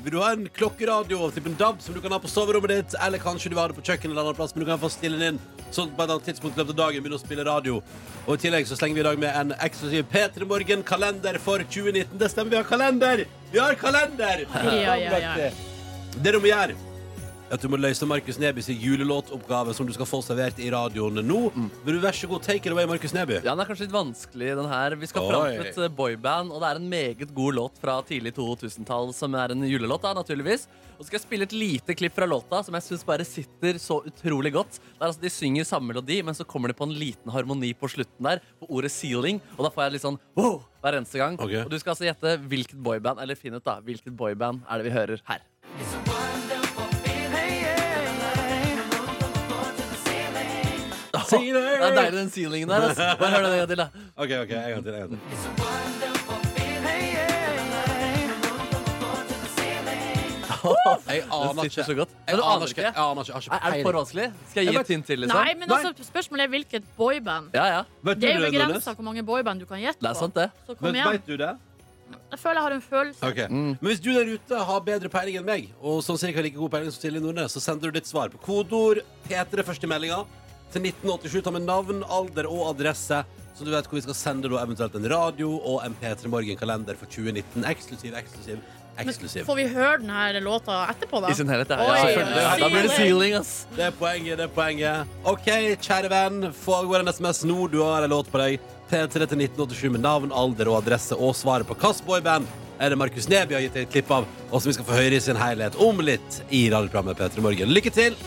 Vil du ha en klokkeradio typ en DAB som du kan ha på soverommet ditt? Eller kanskje du vil ha det på kjøkkenet eller annen plass, men du kan få stille den inn sånn at på et annet tidspunkt i løpet av dagen begynner å spille radio. Og i tillegg så slenger vi i dag med en eksklusiv P3 Morgen-kalender for 2019. Det stemmer, vi har kalender! Vi har kalender! Ja, ja, ja. Det du må gjøre at du må løse Markus Nebys julelåtoppgave som du skal få servert i radioen nå. Vil du vær så god, take it away, Markus Neby? Ja, Den er kanskje litt vanskelig, den her. Vi skal fram til et eh, boyband, og det er en meget god låt fra tidlig 2000-tall som er en julelåt, da, naturligvis. Og så skal jeg spille et lite klipp fra låta som jeg syns bare sitter så utrolig godt. Det er altså, De synger samme melodi, men så kommer det på en liten harmoni på slutten der, på ordet 'ceiling', og da får jeg litt sånn wow hver eneste gang. Okay. Og du skal altså gjette hvilket boyband, eller finn ut da, hvilket boyband er det vi hører her. Det er deilig, den ceilingen der. Altså. Bare hør det en gang til, da. OK, ok, en gang til. En gang til. Jeg aner Den ikke. så godt. Jeg Men du aner aner ikke. ikke? Jeg aner ikke. Jeg Er det for vanskelig? Skal jeg gi et hint til? liksom? Nei, men altså, spørsmålet er hvilket boyband. Ja, ja. Vet du Det er jo det, Nordnes? begrensa hvor mange boyband du kan gjette Det er på. sant, det. Så kom Men igjen. vet du det? Jeg føler jeg har en følelse. Ok. Men hvis du der ute har bedre peiling enn meg, og sånn cirka like god peiling som Silje Nordnes, så sender du ditt svar på kodeord P3 først i meldinga til 1987. Ta med navn, alder og adresse, så du vet hvor vi skal sende da eventuelt en radio og en P3 Morgen-kalender for 2019. Eksklusiv, eksklusiv, eksklusiv. Får vi høre denne låta etterpå, da? I sin helhet, ja. Oi, ja Da blir det ceiling, ass. Det er poenget, det er poenget. OK, kjære venn, få av gårde en SMS nå. Du har en låt på deg. P3 til 1987 med navn, alder og adresse og svaret på hvilket boyband er det Markus Neby har gitt deg et klipp av, og som vi skal få høre i sin helhet om litt i radioprogrammet P3 Morgen. Lykke til!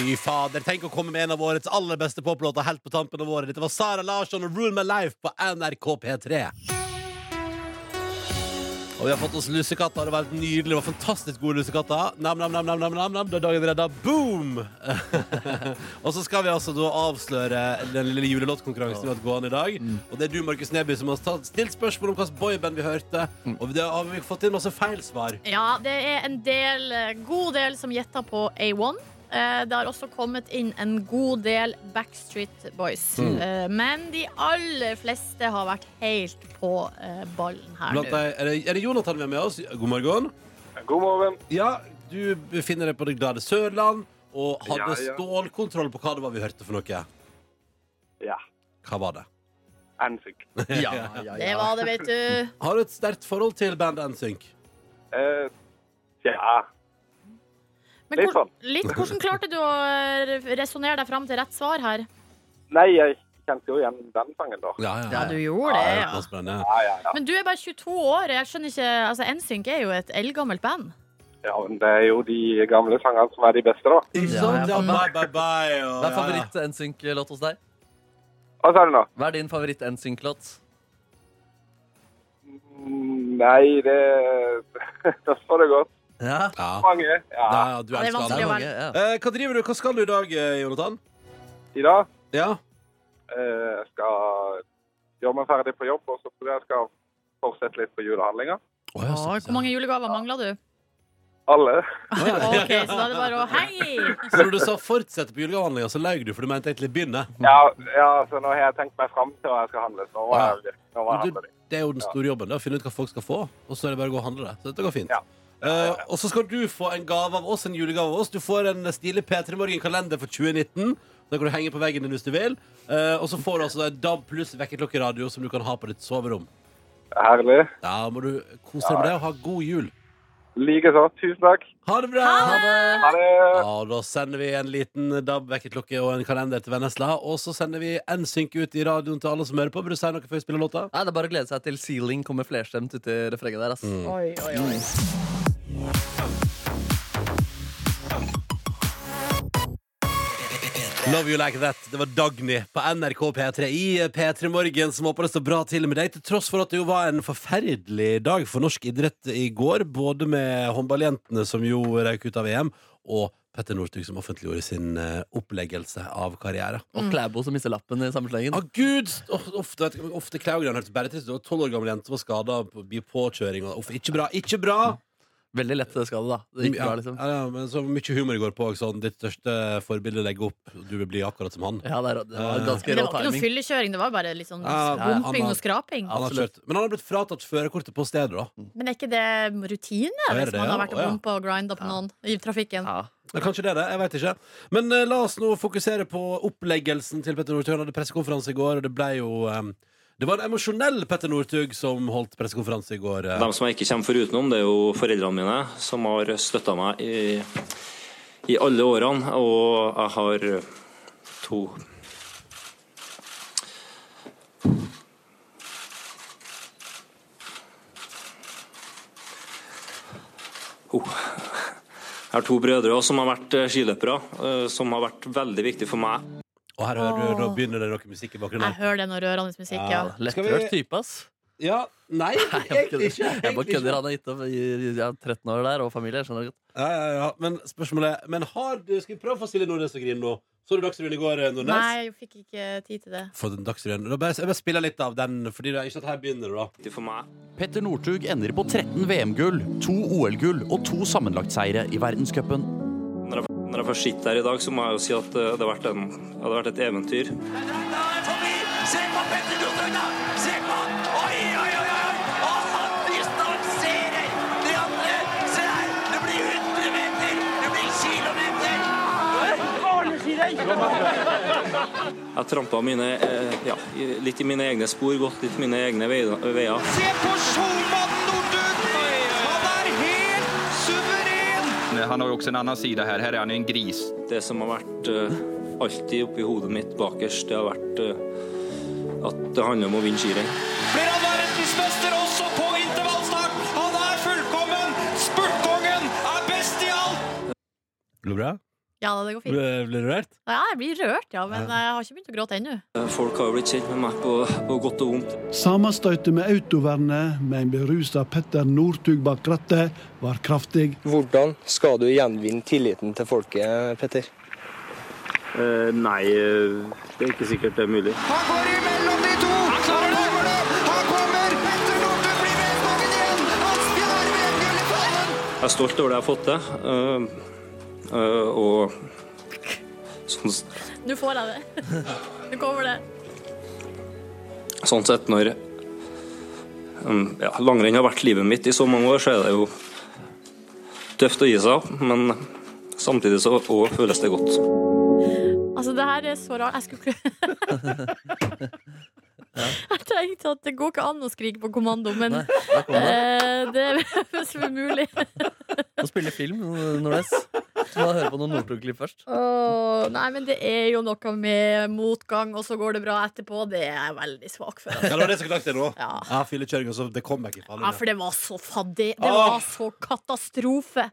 Fy fader, tenk å komme med en av årets aller beste poplåter helt på tampen av året. Dette var Sara Larsson og Rule My Life på NRK P3. Og vi har fått oss lussekatter. Det var helt nydelig. Det var fantastisk gode lussekatter. Nam, nam, nam, nam, nam, nam, nam. Da er dagen redda. Boom! og så skal vi altså da avsløre den lille julelåtkonkurransen vi har hatt gående i dag. Og det er du, Markus Neby, som har stilt spørsmål om hvilket boyband vi hørte. Og det har vi fått inn masse feil svar. Ja, det er en del, eh, god del som gjetter på A1. Eh, Det har også kommet inn en god del Backstreet Boys. Mm. Eh, Men de aller fleste har vært helt på eh, ballen her Blant nå. deg, er, det, er det Jonathan vi har med oss? God morgen. God morgen. Ja, du befinner deg på det glade Sørland og hadde Ja, ja. stålkontroll på hva det var vi hørte for noe. Ja. Hva var det? NSYNC. Ja, ja, Det var det, vet du. Har du et sterkt forhold til bandet NSYNC? Uh, ja. Men Litt hvor, sånn. litt, hvordan klarte du å resonnere deg fram til rett svar her? Nei, jeg kjente jo igjen den sangen, da. Ja, Ja, du gjorde det, ja. Ja, ja, ja. Men du er bare 22 år. Jeg skjønner ikke, altså NSYNC er jo et eldgammelt band. Ja, men det er jo de gamle sangene som er de beste, da. Ikke Ja, sant? ja. Ja, bye, bye, bye. Hva er ja, ja. favoritt-NSYNC-låt hos deg? Hva sa du nå? Hva er din favoritt-NSYNC-låt? Mm, Nei, det Da står det godt. Ja. Ja. Mange. Ja, Ja. ja, du det er elsker vanskelig alle. å velge. ja. Eh, hva driver du? Hva skal du i dag, eh, Jonathan? I dag Ja. eh, jeg skal gjøre meg ferdig på jobb, og så tror jeg jeg skal fortsette litt på julehandlinga. Å, ja, Å, Hvor mange julegaver mangler du? Alle. Ok, Så da er det bare å hei! Så når du sa 'fortsette på julegavehandlinga', så løy du, for du mente egentlig 'begynne'. Ja, ja, så nå har jeg tenkt meg fram til hva jeg skal handle. Så nå må Ja. jeg, virkelig- nå må jeg Men handle du, litt. det er jo den store jobben. Det er å finne ut hva folk skal få, og så er det bare å gå og handle det. Så dette går fint. Ja. Eh, og så skal du få en gave av oss, en julegave av oss. Du får en stilig P3 Morgen-kalender for 2019. Den kan du henge på veggen din hvis du vil. Uh, og så får du altså en DAB pluss vekkerklokkeradio som du kan ha på ditt soverom. Herlig. Da må du kose deg med det og ha god jul. Likeså. Tusen takk. Ha det bra! Ha det. Ja, da sender vi en liten DAB-vekkerklokke og en kalender til Vennesla. Og så sender vi NSYNC ut i radioen til alle som hører på. Vil du si noe før vi spiller låta? Nei, Det er bare å glede seg til Ceiling kommer flerstemt uti refrenget der. Altså. Mm. Oi, oi, oi. Love You Like That. Det var Dagny på NRK P3 i P3 Morgen som håper det står bra til med deg, til tross for at det jo var en forferdelig dag for norsk idrett i går. Både med håndballjentene som jo røyk ut av EM, og Petter Northug som offentliggjorde sin eh, oppleggelse av karriere. Og Klæbo som mister lappen i samme slengen. Å gud! Ofte, Ofte, Klæbo-greiene hørtes bare trist ut. Det var Tolv år gammel jente var skada på påkjøring. og- Uff, ikke bra! Ikke bra! Veldig lett skade, da. Det gikk ja, bra, liksom. ja, ja, men så mye humor i går på. Sånn, ditt største forbilde legger opp, du vil bli akkurat som han. Ja, det, er, det var Eh, ganske Men det rå var ikke noe timing. fyllekjøring, det var bare litt sånn Ja, ja, har- og skraping. Han har Absolutt. kjørt. Men han har blitt fratatt førerkortet på stedet, da. Men er ikke det rutine Ja, hvis det man man har vært Å, og ja. bumpa og grinda på noen i trafikken? Ja. Ja, kanskje det er det, jeg vet ikke. Men eh, la oss nå fokusere på oppleggelsen til Petter Northug. Han hadde pressekonferanse i går, og det ble jo eh, Det var en emosjonell Petter Northug som holdt pressekonferanse i går. eh. De som jeg ikke kommer forutenom, det er jo foreldrene mine, som har støtta meg i, i alle årene. Og jeg har to Oh. Jeg har to brødre som har vært eh, skiløpere, eh, som har vært veldig viktig for meg. Og her hører du, nå begynner det noe musikk i bakgrunnen. Jeg hører det noe rørende musikk, ja. Ja. Lettrørt type, ass. Ja, nei, Jeg egentlig ikke. Jeg bare kødder. Han er gitt opp i i- 13 år der, og familie. Skjønner du godt. Ja, ja, ja. Men spørsmålet er Men har du Skal vi prøve å få Silje Nordnes til å grine nå? Så du Dagsrevyen i går, eh, Nordnes? Nei, jeg fikk ikke tid til det. For den Dagsrevyen. Da Jeg bare spiller litt av den, Fordi det er ikke at her begynner det, da. For meg. Petter Northug ender på 13 VM-gull, to OL-gull og to sammenlagtseire i verdenscupen. Når jeg, først sitter her i dag, så må jeg jo si at eh, det hadde vært, en, det har vært et eventyr. Se på Petter Northug, da! Se på han! Oi, oi, oi! oi! Og han distanserer de andre! Se her! Det blir 100 meter! Det blir kilometer! Jeg trampa mine, eh, ja, litt i mine egne spor, gått litt mine egne veier. Se på Solmannen Han har jo også en annen side her. Her er han en gris. Det som har vært uh, alltid oppi hodet mitt bakerst, det har vært uh, at det handler om å vinne skirenn. Blir han verdensmester også på intervallstart? Han er fullkommen! Spurtkongen er best i alt! Går det bra? Ja, det går fint. Blir blir du rørt? Ja, jeg blir rørt, ja, men jeg har ikke begynt å gråte ennå. Eh, Folk har jo blitt kjent med meg på, på godt og vondt. Sammenstøtet med autovernet med en berusa Petter Northug bak rattet var kraftig. Hvordan skal du gjenvinne tilliten til folket, Petter? nei, det er ikke sikkert det er mulig. Han går imellom de to! Han klarer det! Jeg er stolt over det jeg har fått til. Eh, og sånn, Nå får jeg det. Nå kommer det. sånn sett, når um, ja, langrenn har vært livet mitt i så mange år, så er det jo tøft å gi seg, men samtidig så òg føles det godt. Altså, det her er så rart. Jeg skulle ikke Jeg tenkte at det går ikke an å skrike på kommando, men Nei, det. eh, det er det mulig. Å spille film, Nordnes. Så må man høre på noen Northug-klipp først. Oh, nei, men det er jo noe med motgang, og så går det bra etterpå. Det er jeg veldig svak for. Ja, det var det som knakk det nå. Ja. Ja, Fyllekjøring og så det kom ikke. Ja, for det var så fadde. Det var så katastrofe.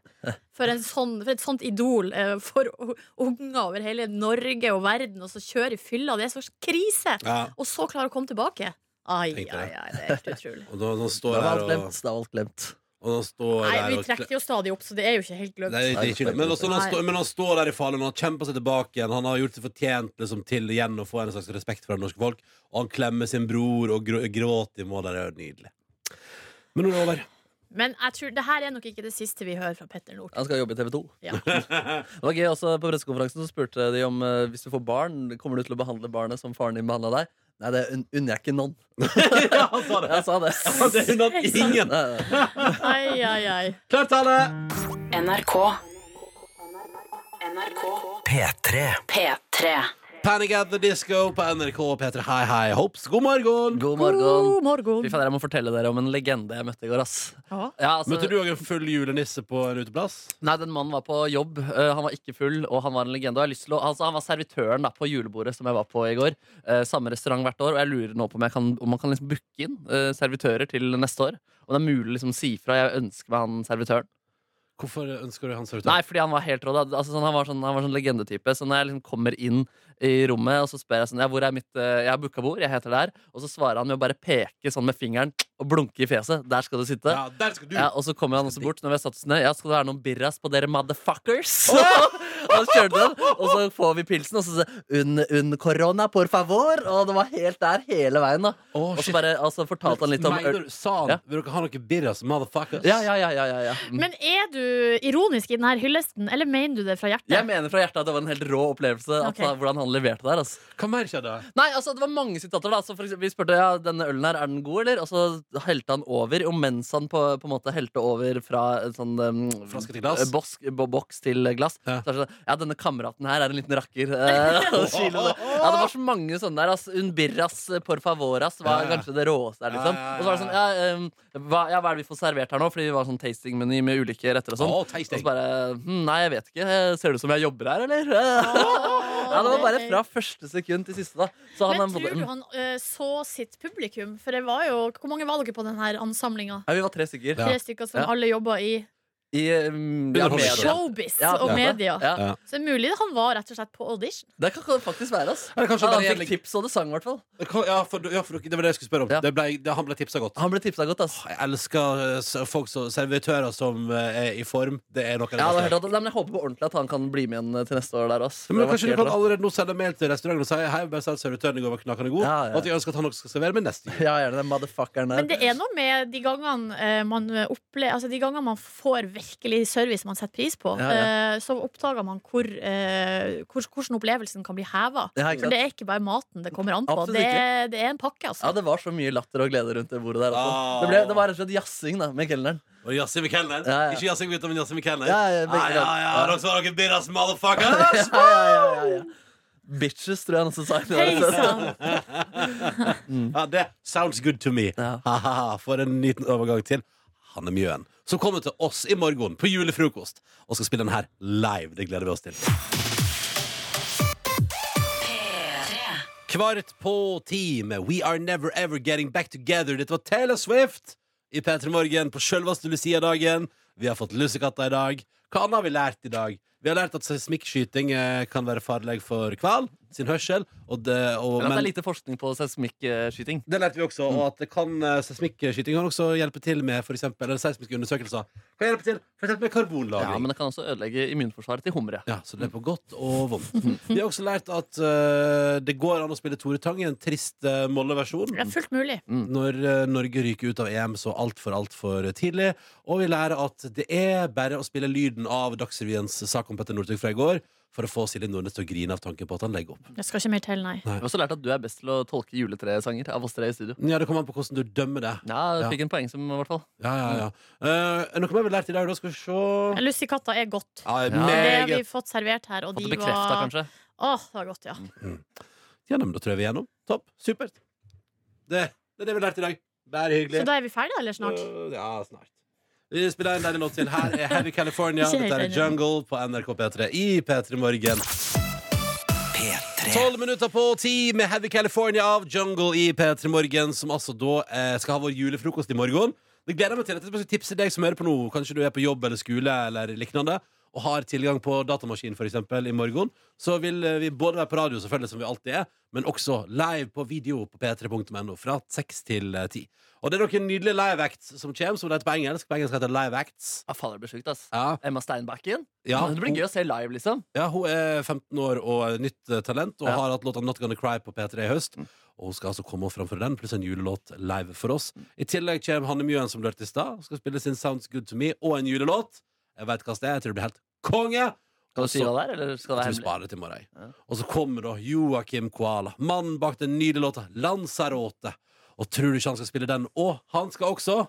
For, en sånn, for et sånt idol eh, for unger over hele Norge og verden, og så kjøre i fylla. Det er så krise! Ja. Og så klare å komme tilbake. Ai, ai, det. ai, det er helt utrolig. Og da, da, står Da var alt glemt. Da var alt glemt. Og han står Nei, der vi og trekker jo stadig opp, så det er jo ikke helt glemt. Nei, det er ikke det. Men, også, når han står, men han står der i fallen og han kjemper seg tilbake igjen. Han har gjort seg fortjent liksom, til igjen å få en slags respekt fra det norske folk. Og han klemmer sin bror og grå, gråter i mål. Det er nydelig. Men nå er det over. Men jeg tror, det her er nok ikke det siste vi hører fra Petter Northug. Han skal jobbe i TV 2. Ja. Det var gøy også På pressekonferansen så spurte de om eh, hvis du får barn, kommer du til å behandle barnet som faren din behandla deg. Nei, det un unner jeg ikke noen. ja, han sa det. Jeg sa det. Ja, det unner ingen. Ai, ai, ai. Klart tale! NRK. NRK P3. P3. Panic at the Disco på NRK P3 Hei Hei Hops. God morgen! God morgen. God morgen. Fy fader, jeg må fortelle dere om en legende jeg møtte i går. ass Ja. ja, altså, Møtte du òg en full julenisse på en uteplass? Nei, den mannen var på jobb. Uh, han var ikke full, og han var en legende. Og jeg har lyst til å, altså, han var servitøren da, på julebordet som jeg var på i går. Uh, samme restaurant hvert år. Og jeg lurer nå på om, jeg kan, om man kan liksom booke inn uh, servitører til neste år. Om det er mulig å liksom, si fra. Jeg ønsker meg han servitøren. Hvorfor ønsker du han servitør? Nei, fordi han var helt rå. Altså, sånn, han var sånn, han var sånn legendetype. Så når jeg liksom kommer inn i rommet, og så spør jeg sånn Ja, hvor er mitt eh, Jeg har booka bord, jeg heter der. Og så svarer han med å bare peke sånn med fingeren og blunke i fjeset. Der skal du sitte. Ja, der skal du! Ja, og så kommer han også bort når vi har satt oss ned. Ja, skal det være noen birras på dere motherfuckers? og så kjørte den, og så får vi pilsen, og så sier un, un corona, por favor. Og det var helt der hele veien. da Oh, Og så bare, altså, fortalte han litt om Mener du, Sa han Ja. Vil dere ha noe birras, motherfuckers? ja, ja, ja, ja, ja, ja. Mm. Men er du ironisk i denne hyllesten, eller mener du det fra hjertet? Jeg mener fra hjertet at det var en helt rå opplevelse. At, hvordan han leverte der. Altså. Hva mer skjedde? Nei, altså Det var mange sitater. da Så for eksempel, Vi spurte ja, denne ølen her, er den god, eller? Og så helte han over. Og mens han på, på en måte helte over fra en sånn um, Flaske til glass? eh, Bosk, bo, boks til glass, Ja. så er det sånn Ja, denne kameraten her er en liten rakker. eh, det. ja, det var så mange sånne der. Altså, Un birras por favoras var kanskje det råeste der, liksom. Og så var det sånn ja, um, hva, ja, hva er det vi får servert her nå? Fordi vi var sånn tastingmeny med ulike retter og sånn. Å, Og så bare hm, Nei, jeg vet ikke. Ser det ut som jeg jobber her, eller? ja, det var bare fra første sekund til siste, da. Så han, Men tror du han uh, så sitt publikum? For det var jo Hvor mange var dere på denne ansamlinga? Ja, vi var tre stykker. Tre stykker som Ja. alle jobba i I um, ja, media. showbiz Ja, og media. Ja. Ja. Så det er mulig han var rett og slett på audition. Det kan det faktisk være. Altså. Eller kanskje Han fikk egentlig- tips, og det sang i hvert fall. Ja, for, ja, det var det jeg skulle spørre om. Ja. Det ble, det, han ble tipsa godt. Han ble tipsa godt. ass Jeg elsker eh, folk som servitører som eh, er i form. Det er noe ja, det. Nei, men Jeg håper på ordentlig at han kan bli med igjen til neste år. der ass Men kanskje du kan allerede nå sende mail til restauranten og si Hei, bare sa at servitøren i går var knakende god. Ja, ja. Og at jeg ønsker at han også skal servere meg neste gang. Ja, gjerne den motherfuckeren der. Men det er noe med de gangene eh, man opplever Altså de gangene man får virkelig service man setter pris på, Ja, ja. eh, så oppdager man hvor, eh, hvor, hvordan opplevelsen kan bli heva. Ja, For det er ikke bare maten det kommer an på. Det er, det er en pakke, altså. Ja, det var så mye latter og glede rundt det bordet der. Altså. Ah. Det, ble, det var rett og slett jazzing da med kelneren. Og jassing med kelneren. Ja, ja. Ikke jassing uten men jazzing med kelneren. Ja, ja, ja, ja, ja. Dere dere birras, motherfuckers! ja, ja, ja, ja, ja. Bitches, tror jeg han også sa. Hei sann! Det sounds good to me. Ja. For en liten overgang til Hanne Mjøen, som kommer til oss i morgen på julefrokost og skal spille den her live. Det gleder vi oss til. Kvart på ti med We Are Never Ever Getting Back Together. Dette var Taylor Swift i P3 Morgen på sjølveste Lucia-dagen. Vi har fått lussekatter i dag. Hva annet har vi lært i dag? Vi har lært at seismikkskyting eh, kan være farlig for hval sin hørsel. Og det, og, Men at det er lite forskning på seismikkskyting. det lærte vi også, Mm. og at det kan eh, seismikkskyting kan også hjelpe til med for eksempel, eller seismiske undersøkelser. Kan hjelpe til for eksempel med karbonlagring. Ja, men det kan også ødelegge immunforsvaret til humre. Ja, så det er på godt og vondt. Vi har også lært at uh, det går an å spille Tore Tang i en trist uh, molleversjon. Det er fullt mulig. Når uh, Norge ryker ut av EM så altfor, altfor tidlig. Og vi lærer at det er bare å spille lyden av Dagsrevyens sak om Petter Northug fra i går for å få Silje Nordnes til å grine av tanken på at han legger opp. Jeg skal ikke mer til, nei. Vi har også lært at du er best til å tolke juletresanger av oss tre i studio. Ja, Det kommer an på hvordan du dømmer det. Ja, du Ja. fikk en poengsum i hvert fall. Ja, ja, ja. Uh, er noe mer vi har lært i dag? Da skal vi se Lussekatter er godt. Ja, Det har vi fått servert her, og Fått de det bekrefta, var kanskje. Åh, det var godt, ja. Ja, nei, men da tror jeg vi er gjennom. Topp. Supert. Det, det er det vi har lært i dag. Bare hyggelig. Så da er vi ferdige, eller snart? Uh, ja, snart. Vi spiller en deilig låt til. Her er Heavy California. Dette er. Jungle på NRK P3 i P3 Morgen. Tolv minutter på ti med Heavy California av Jungle i P3 Morgen, som altså da eh, skal ha vår julefrokost i morgen. Det gleder jeg meg til. Jeg skal tipse deg som hører på nå. Kanskje du er på jobb eller skole eller lignende og har tilgang på datamaskin for eksempel, i morgen. Så vil eh, vi både være på radio, selvfølgelig, som vi alltid er, men også live på video på p3.no fra seks til eh, ti. Og det er noen nydelige live acts som kommer, som det heter på engelsk. På engelsk heter det live acts. Ja, faen, det blir sjukt, ass. Ja. Emma Steinbacken. Ja, det blir hun- gøy å se live, liksom. Ja, Hun er 15 år og er nytt eh, talent og Ja. har hatt låta Not Gonna Cry på P3 i høst. Og hun skal altså komme og framføre den, pluss en julelåt live for oss. I tillegg kommer Hanne Mjøen, som du hørte i stad. Skal spille sin Sounds Good To Me og en julelåt. Jeg vet hva det er. Jeg tror det blir helt konge. Skal du si hva det er, eller skal det vi hemmelig? sparer det til morgen. Ja. Og så kommer da Joakim Koala, mannen bak den nydelige låta Lanzarote. Og tror du ikke han skal spille den? Og han skal også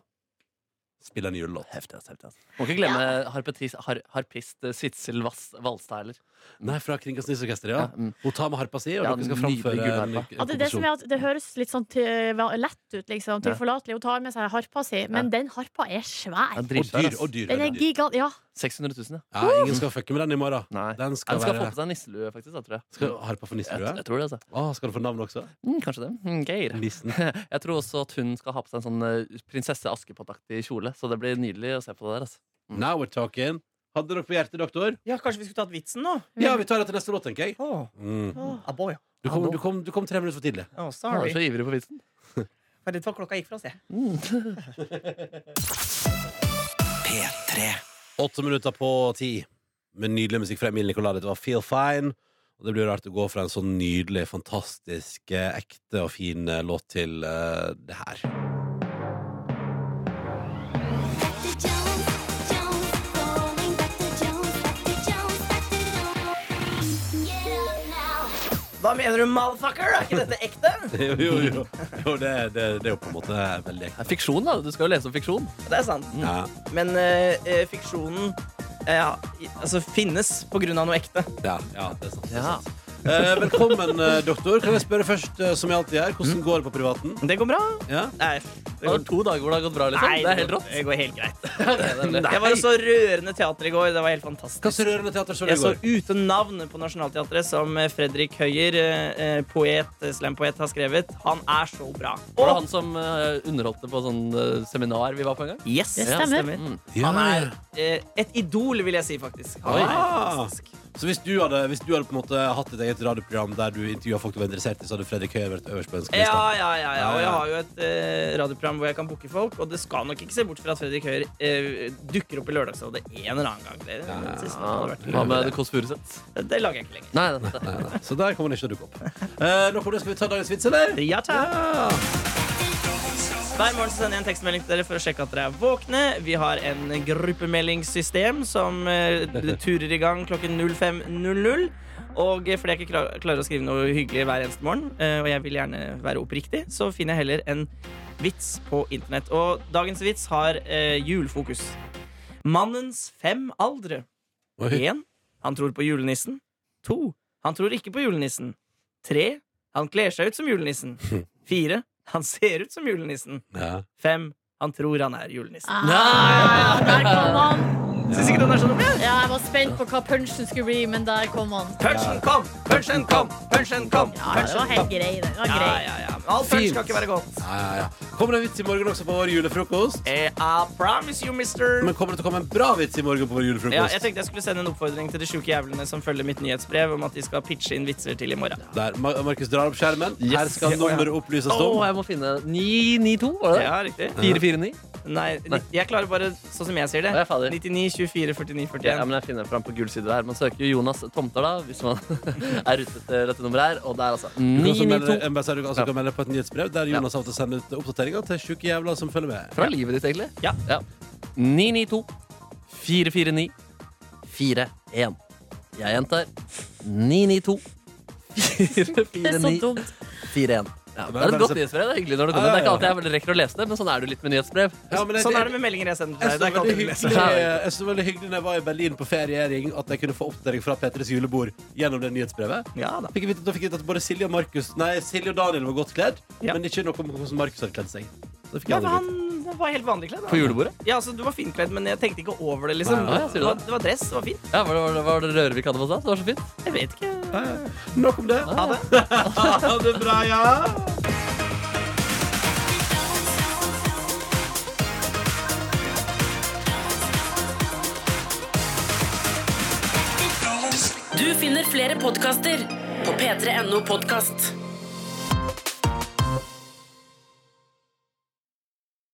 spille en julelåt. Heftig, heftig, ass. Må ikke glemme harpetis, har, harpist eh, Sitzel Valstad heller. Nei, fra Kringkastingsorkesteret, ja. Hun tar med harpa si, og Ja, dere skal framføre en, en Ja, det, er det, som er at det høres litt sånn til, lett ut, liksom. Tilforlatelig. Hun tar med seg harpa si, men den harpa er svær. Ja, og dyr, og dyr, Den er gigant... Ja. 600 000, ja. Ja, ingen skal fucke med den i morgen. Nei. Den skal, Den skal være få på seg nisselue, faktisk. Da, tror jeg. Skal harpa få nisselue? Jeg, jeg tror det, altså. Å, skal du få navn også? Mm, kanskje det. Mm, Geir. Nissen. Jeg tror også at hun skal ha på seg en sånn eh, prinsesse Askepott-aktig kjole. Så det blir nydelig å se på det der. Altså. Now we're talking. Hadde dere på hjertet, doktor? Ja, Kanskje vi skulle tatt vitsen nå? Ja, vi tar det til neste låt, tenker jeg. Åh. Mm. Oh. aboy. Du, kom, du, kom, du kom tre minutter for tidlig. Åh, sorry. Jeg var så ivrig på vitsen. Det var klokka gikk fra oss, jeg. P3. Åtte minutter på ti med nydelig musikk fra Emil Nicolai. Det var Feel Fine. Og det blir rart å gå fra en sånn nydelig, fantastisk, eh, ekte og fin eh, låt til uh, det her. Hva mener du, motherfucker? Er ikke dette ekte? jo, jo, jo. jo det, det, det er jo på en måte veldig ekte. Fiksjon, da. Du skal jo lese om fiksjon. Det er sant. Ja. Men eh, fiksjonen uh, ja, altså, finnes på grunn av noe ekte. Ja, ja, det er sant. Det er sant. Eh, velkommen, eh, doktor. Kan jeg spørre først, eh, som jeg alltid gjør, hvordan går det på privaten? Det går bra. Ja? Nei, Det var to dager hvor det har gått bra, liksom. Nei, det er helt rått. Det går helt greit. Jeg var og så rørende teater i går. Det var helt fantastisk. Hva så rørende teater så du i Jeg så går? Uten navn på Nationaltheatret, som eh, Fredrik Høyer, eh, poet, slampoet, har skrevet. Han er så bra. Var det han som eh, underholdte på sånn eh, seminar vi var på en gang? Yes, Det ja, stemmer. Mm. Han er eh, et idol, vil jeg si, faktisk. Han er Ah. fantastisk. Så hvis du, hadde, hvis du hadde på en måte hatt et eget radioprogram der du intervjua folk du var interessert i, så hadde Fredrik Høyer vært øverst på ønskelista? Ja, ja, ja, ja. Og jeg Ja, ja. har jo et eh, radioprogram hvor jeg kan booke folk, og det skal nok ikke se bort fra at Fredrik Høyer eh, dukker opp i Lørdagsrådet en eller annen gang. Det, det siste Hva med The Kåss Furuseth? det, det lager jeg ikke lenger. Nei, nei, nei. Nei. Så der kommer den ikke til å dukke opp. Eh, nå det, skal vi ta dagens vits, eller? Ja, takk. Ja. Hver morgen sender jeg en tekstmelding til dere for å sjekke at dere er våkne. Vi har en gruppemeldingssystem som eh, turer i gang klokken 05.00. Og fordi jeg ikke klarer å skrive noe hyggelig hver eneste morgen, eh, og jeg vil gjerne være oppriktig, så finner jeg heller en vits på internett. Og dagens vits har julfokus. julefokus. Mannens fem aldre. Én. Han tror på julenissen. To. Han tror ikke på julenissen. Tre. Han kler seg ut som julenissen. Fire. Han ser ut som julenissen. Ja. Fem. Han tror han er julenissen. Ah, der kom han! Syns ikke den er så dum? Ja, jeg var spent på hva punchen skulle bli, men der kom han. Punchen kom! Punchen kom! Punchen kom! Ja, det var helt grei. Det var grei. ja, ja. Men All punch Fint. skal ikke være godt. Ja, ja, ja. Kommer det en vits i morgen også på vår julefrokost? Eh, I promise you, mister. Men kommer det til å komme en bra vits i morgen på vår julefrokost? Ja, jeg tenkte jeg skulle sende en oppfordring til de sjuke jævlene som følger mitt nyhetsbrev, om at de skal pitche inn vitser til i morgen. Der, Ma- Markus drar opp skjermen. Her skal nummeret opplyses Å, Oh, jeg må finne 992, var det? Ja, riktig. 449? Nei, jeg klarer bare sånn som jeg sier det. Å, jeg er fader. 99, 24, 49, Ja, men jeg finner fram på gul side her. Man søker jo Jonas Tomter, da, hvis man er ute etter dette nummeret her. Og det er altså Du kan også melde, 992. jeg bare sier du altså Ja. kan melde på et nyhetsbrev der Jonas ja. til sender ut oppdateringer til sjuke jævler som følger med. Fra livet ditt, egentlig. Ja. 992 449 41. Jeg gjentar 992 Det er så 449 dumt. 41. Ja, det er et godt nyhetsbrev. Det er hyggelig når det kommer. Det er ikke alltid jeg rekker å lese det, men sånn er det litt med nyhetsbrev. Ja, men det, Sånn er det med meldinger jeg sender til Jeg deg. Det er synes det var veldig alltid hyggelig Jeg synes det var veldig hyggelig når jeg var i Berlin på feriering, at jeg kunne få oppdatering fra P3s julebord gjennom det nyhetsbrevet. Ja da. Fikk jeg vite, da fikk jeg vite at både Silje og Markus Nei, Silje og Daniel var godt kledd, Ja. men ikke noe om hvordan Markus hadde kledd seg. Så det fikk Ja, jeg men aldri han, vite. Var helt vanlig kledd. På julebordet? Ja, altså, Du var finkledd, men jeg tenkte ikke over det. liksom Nei, ja, det, var, det? det var dress, det var fint. Ja, var det, var var det Rørvik hadde på seg? Det var så fint. Jeg vet ikke. Nok om det. Ha det. Ha det bra, ja. Du finner flere podkaster på p3.no podkast.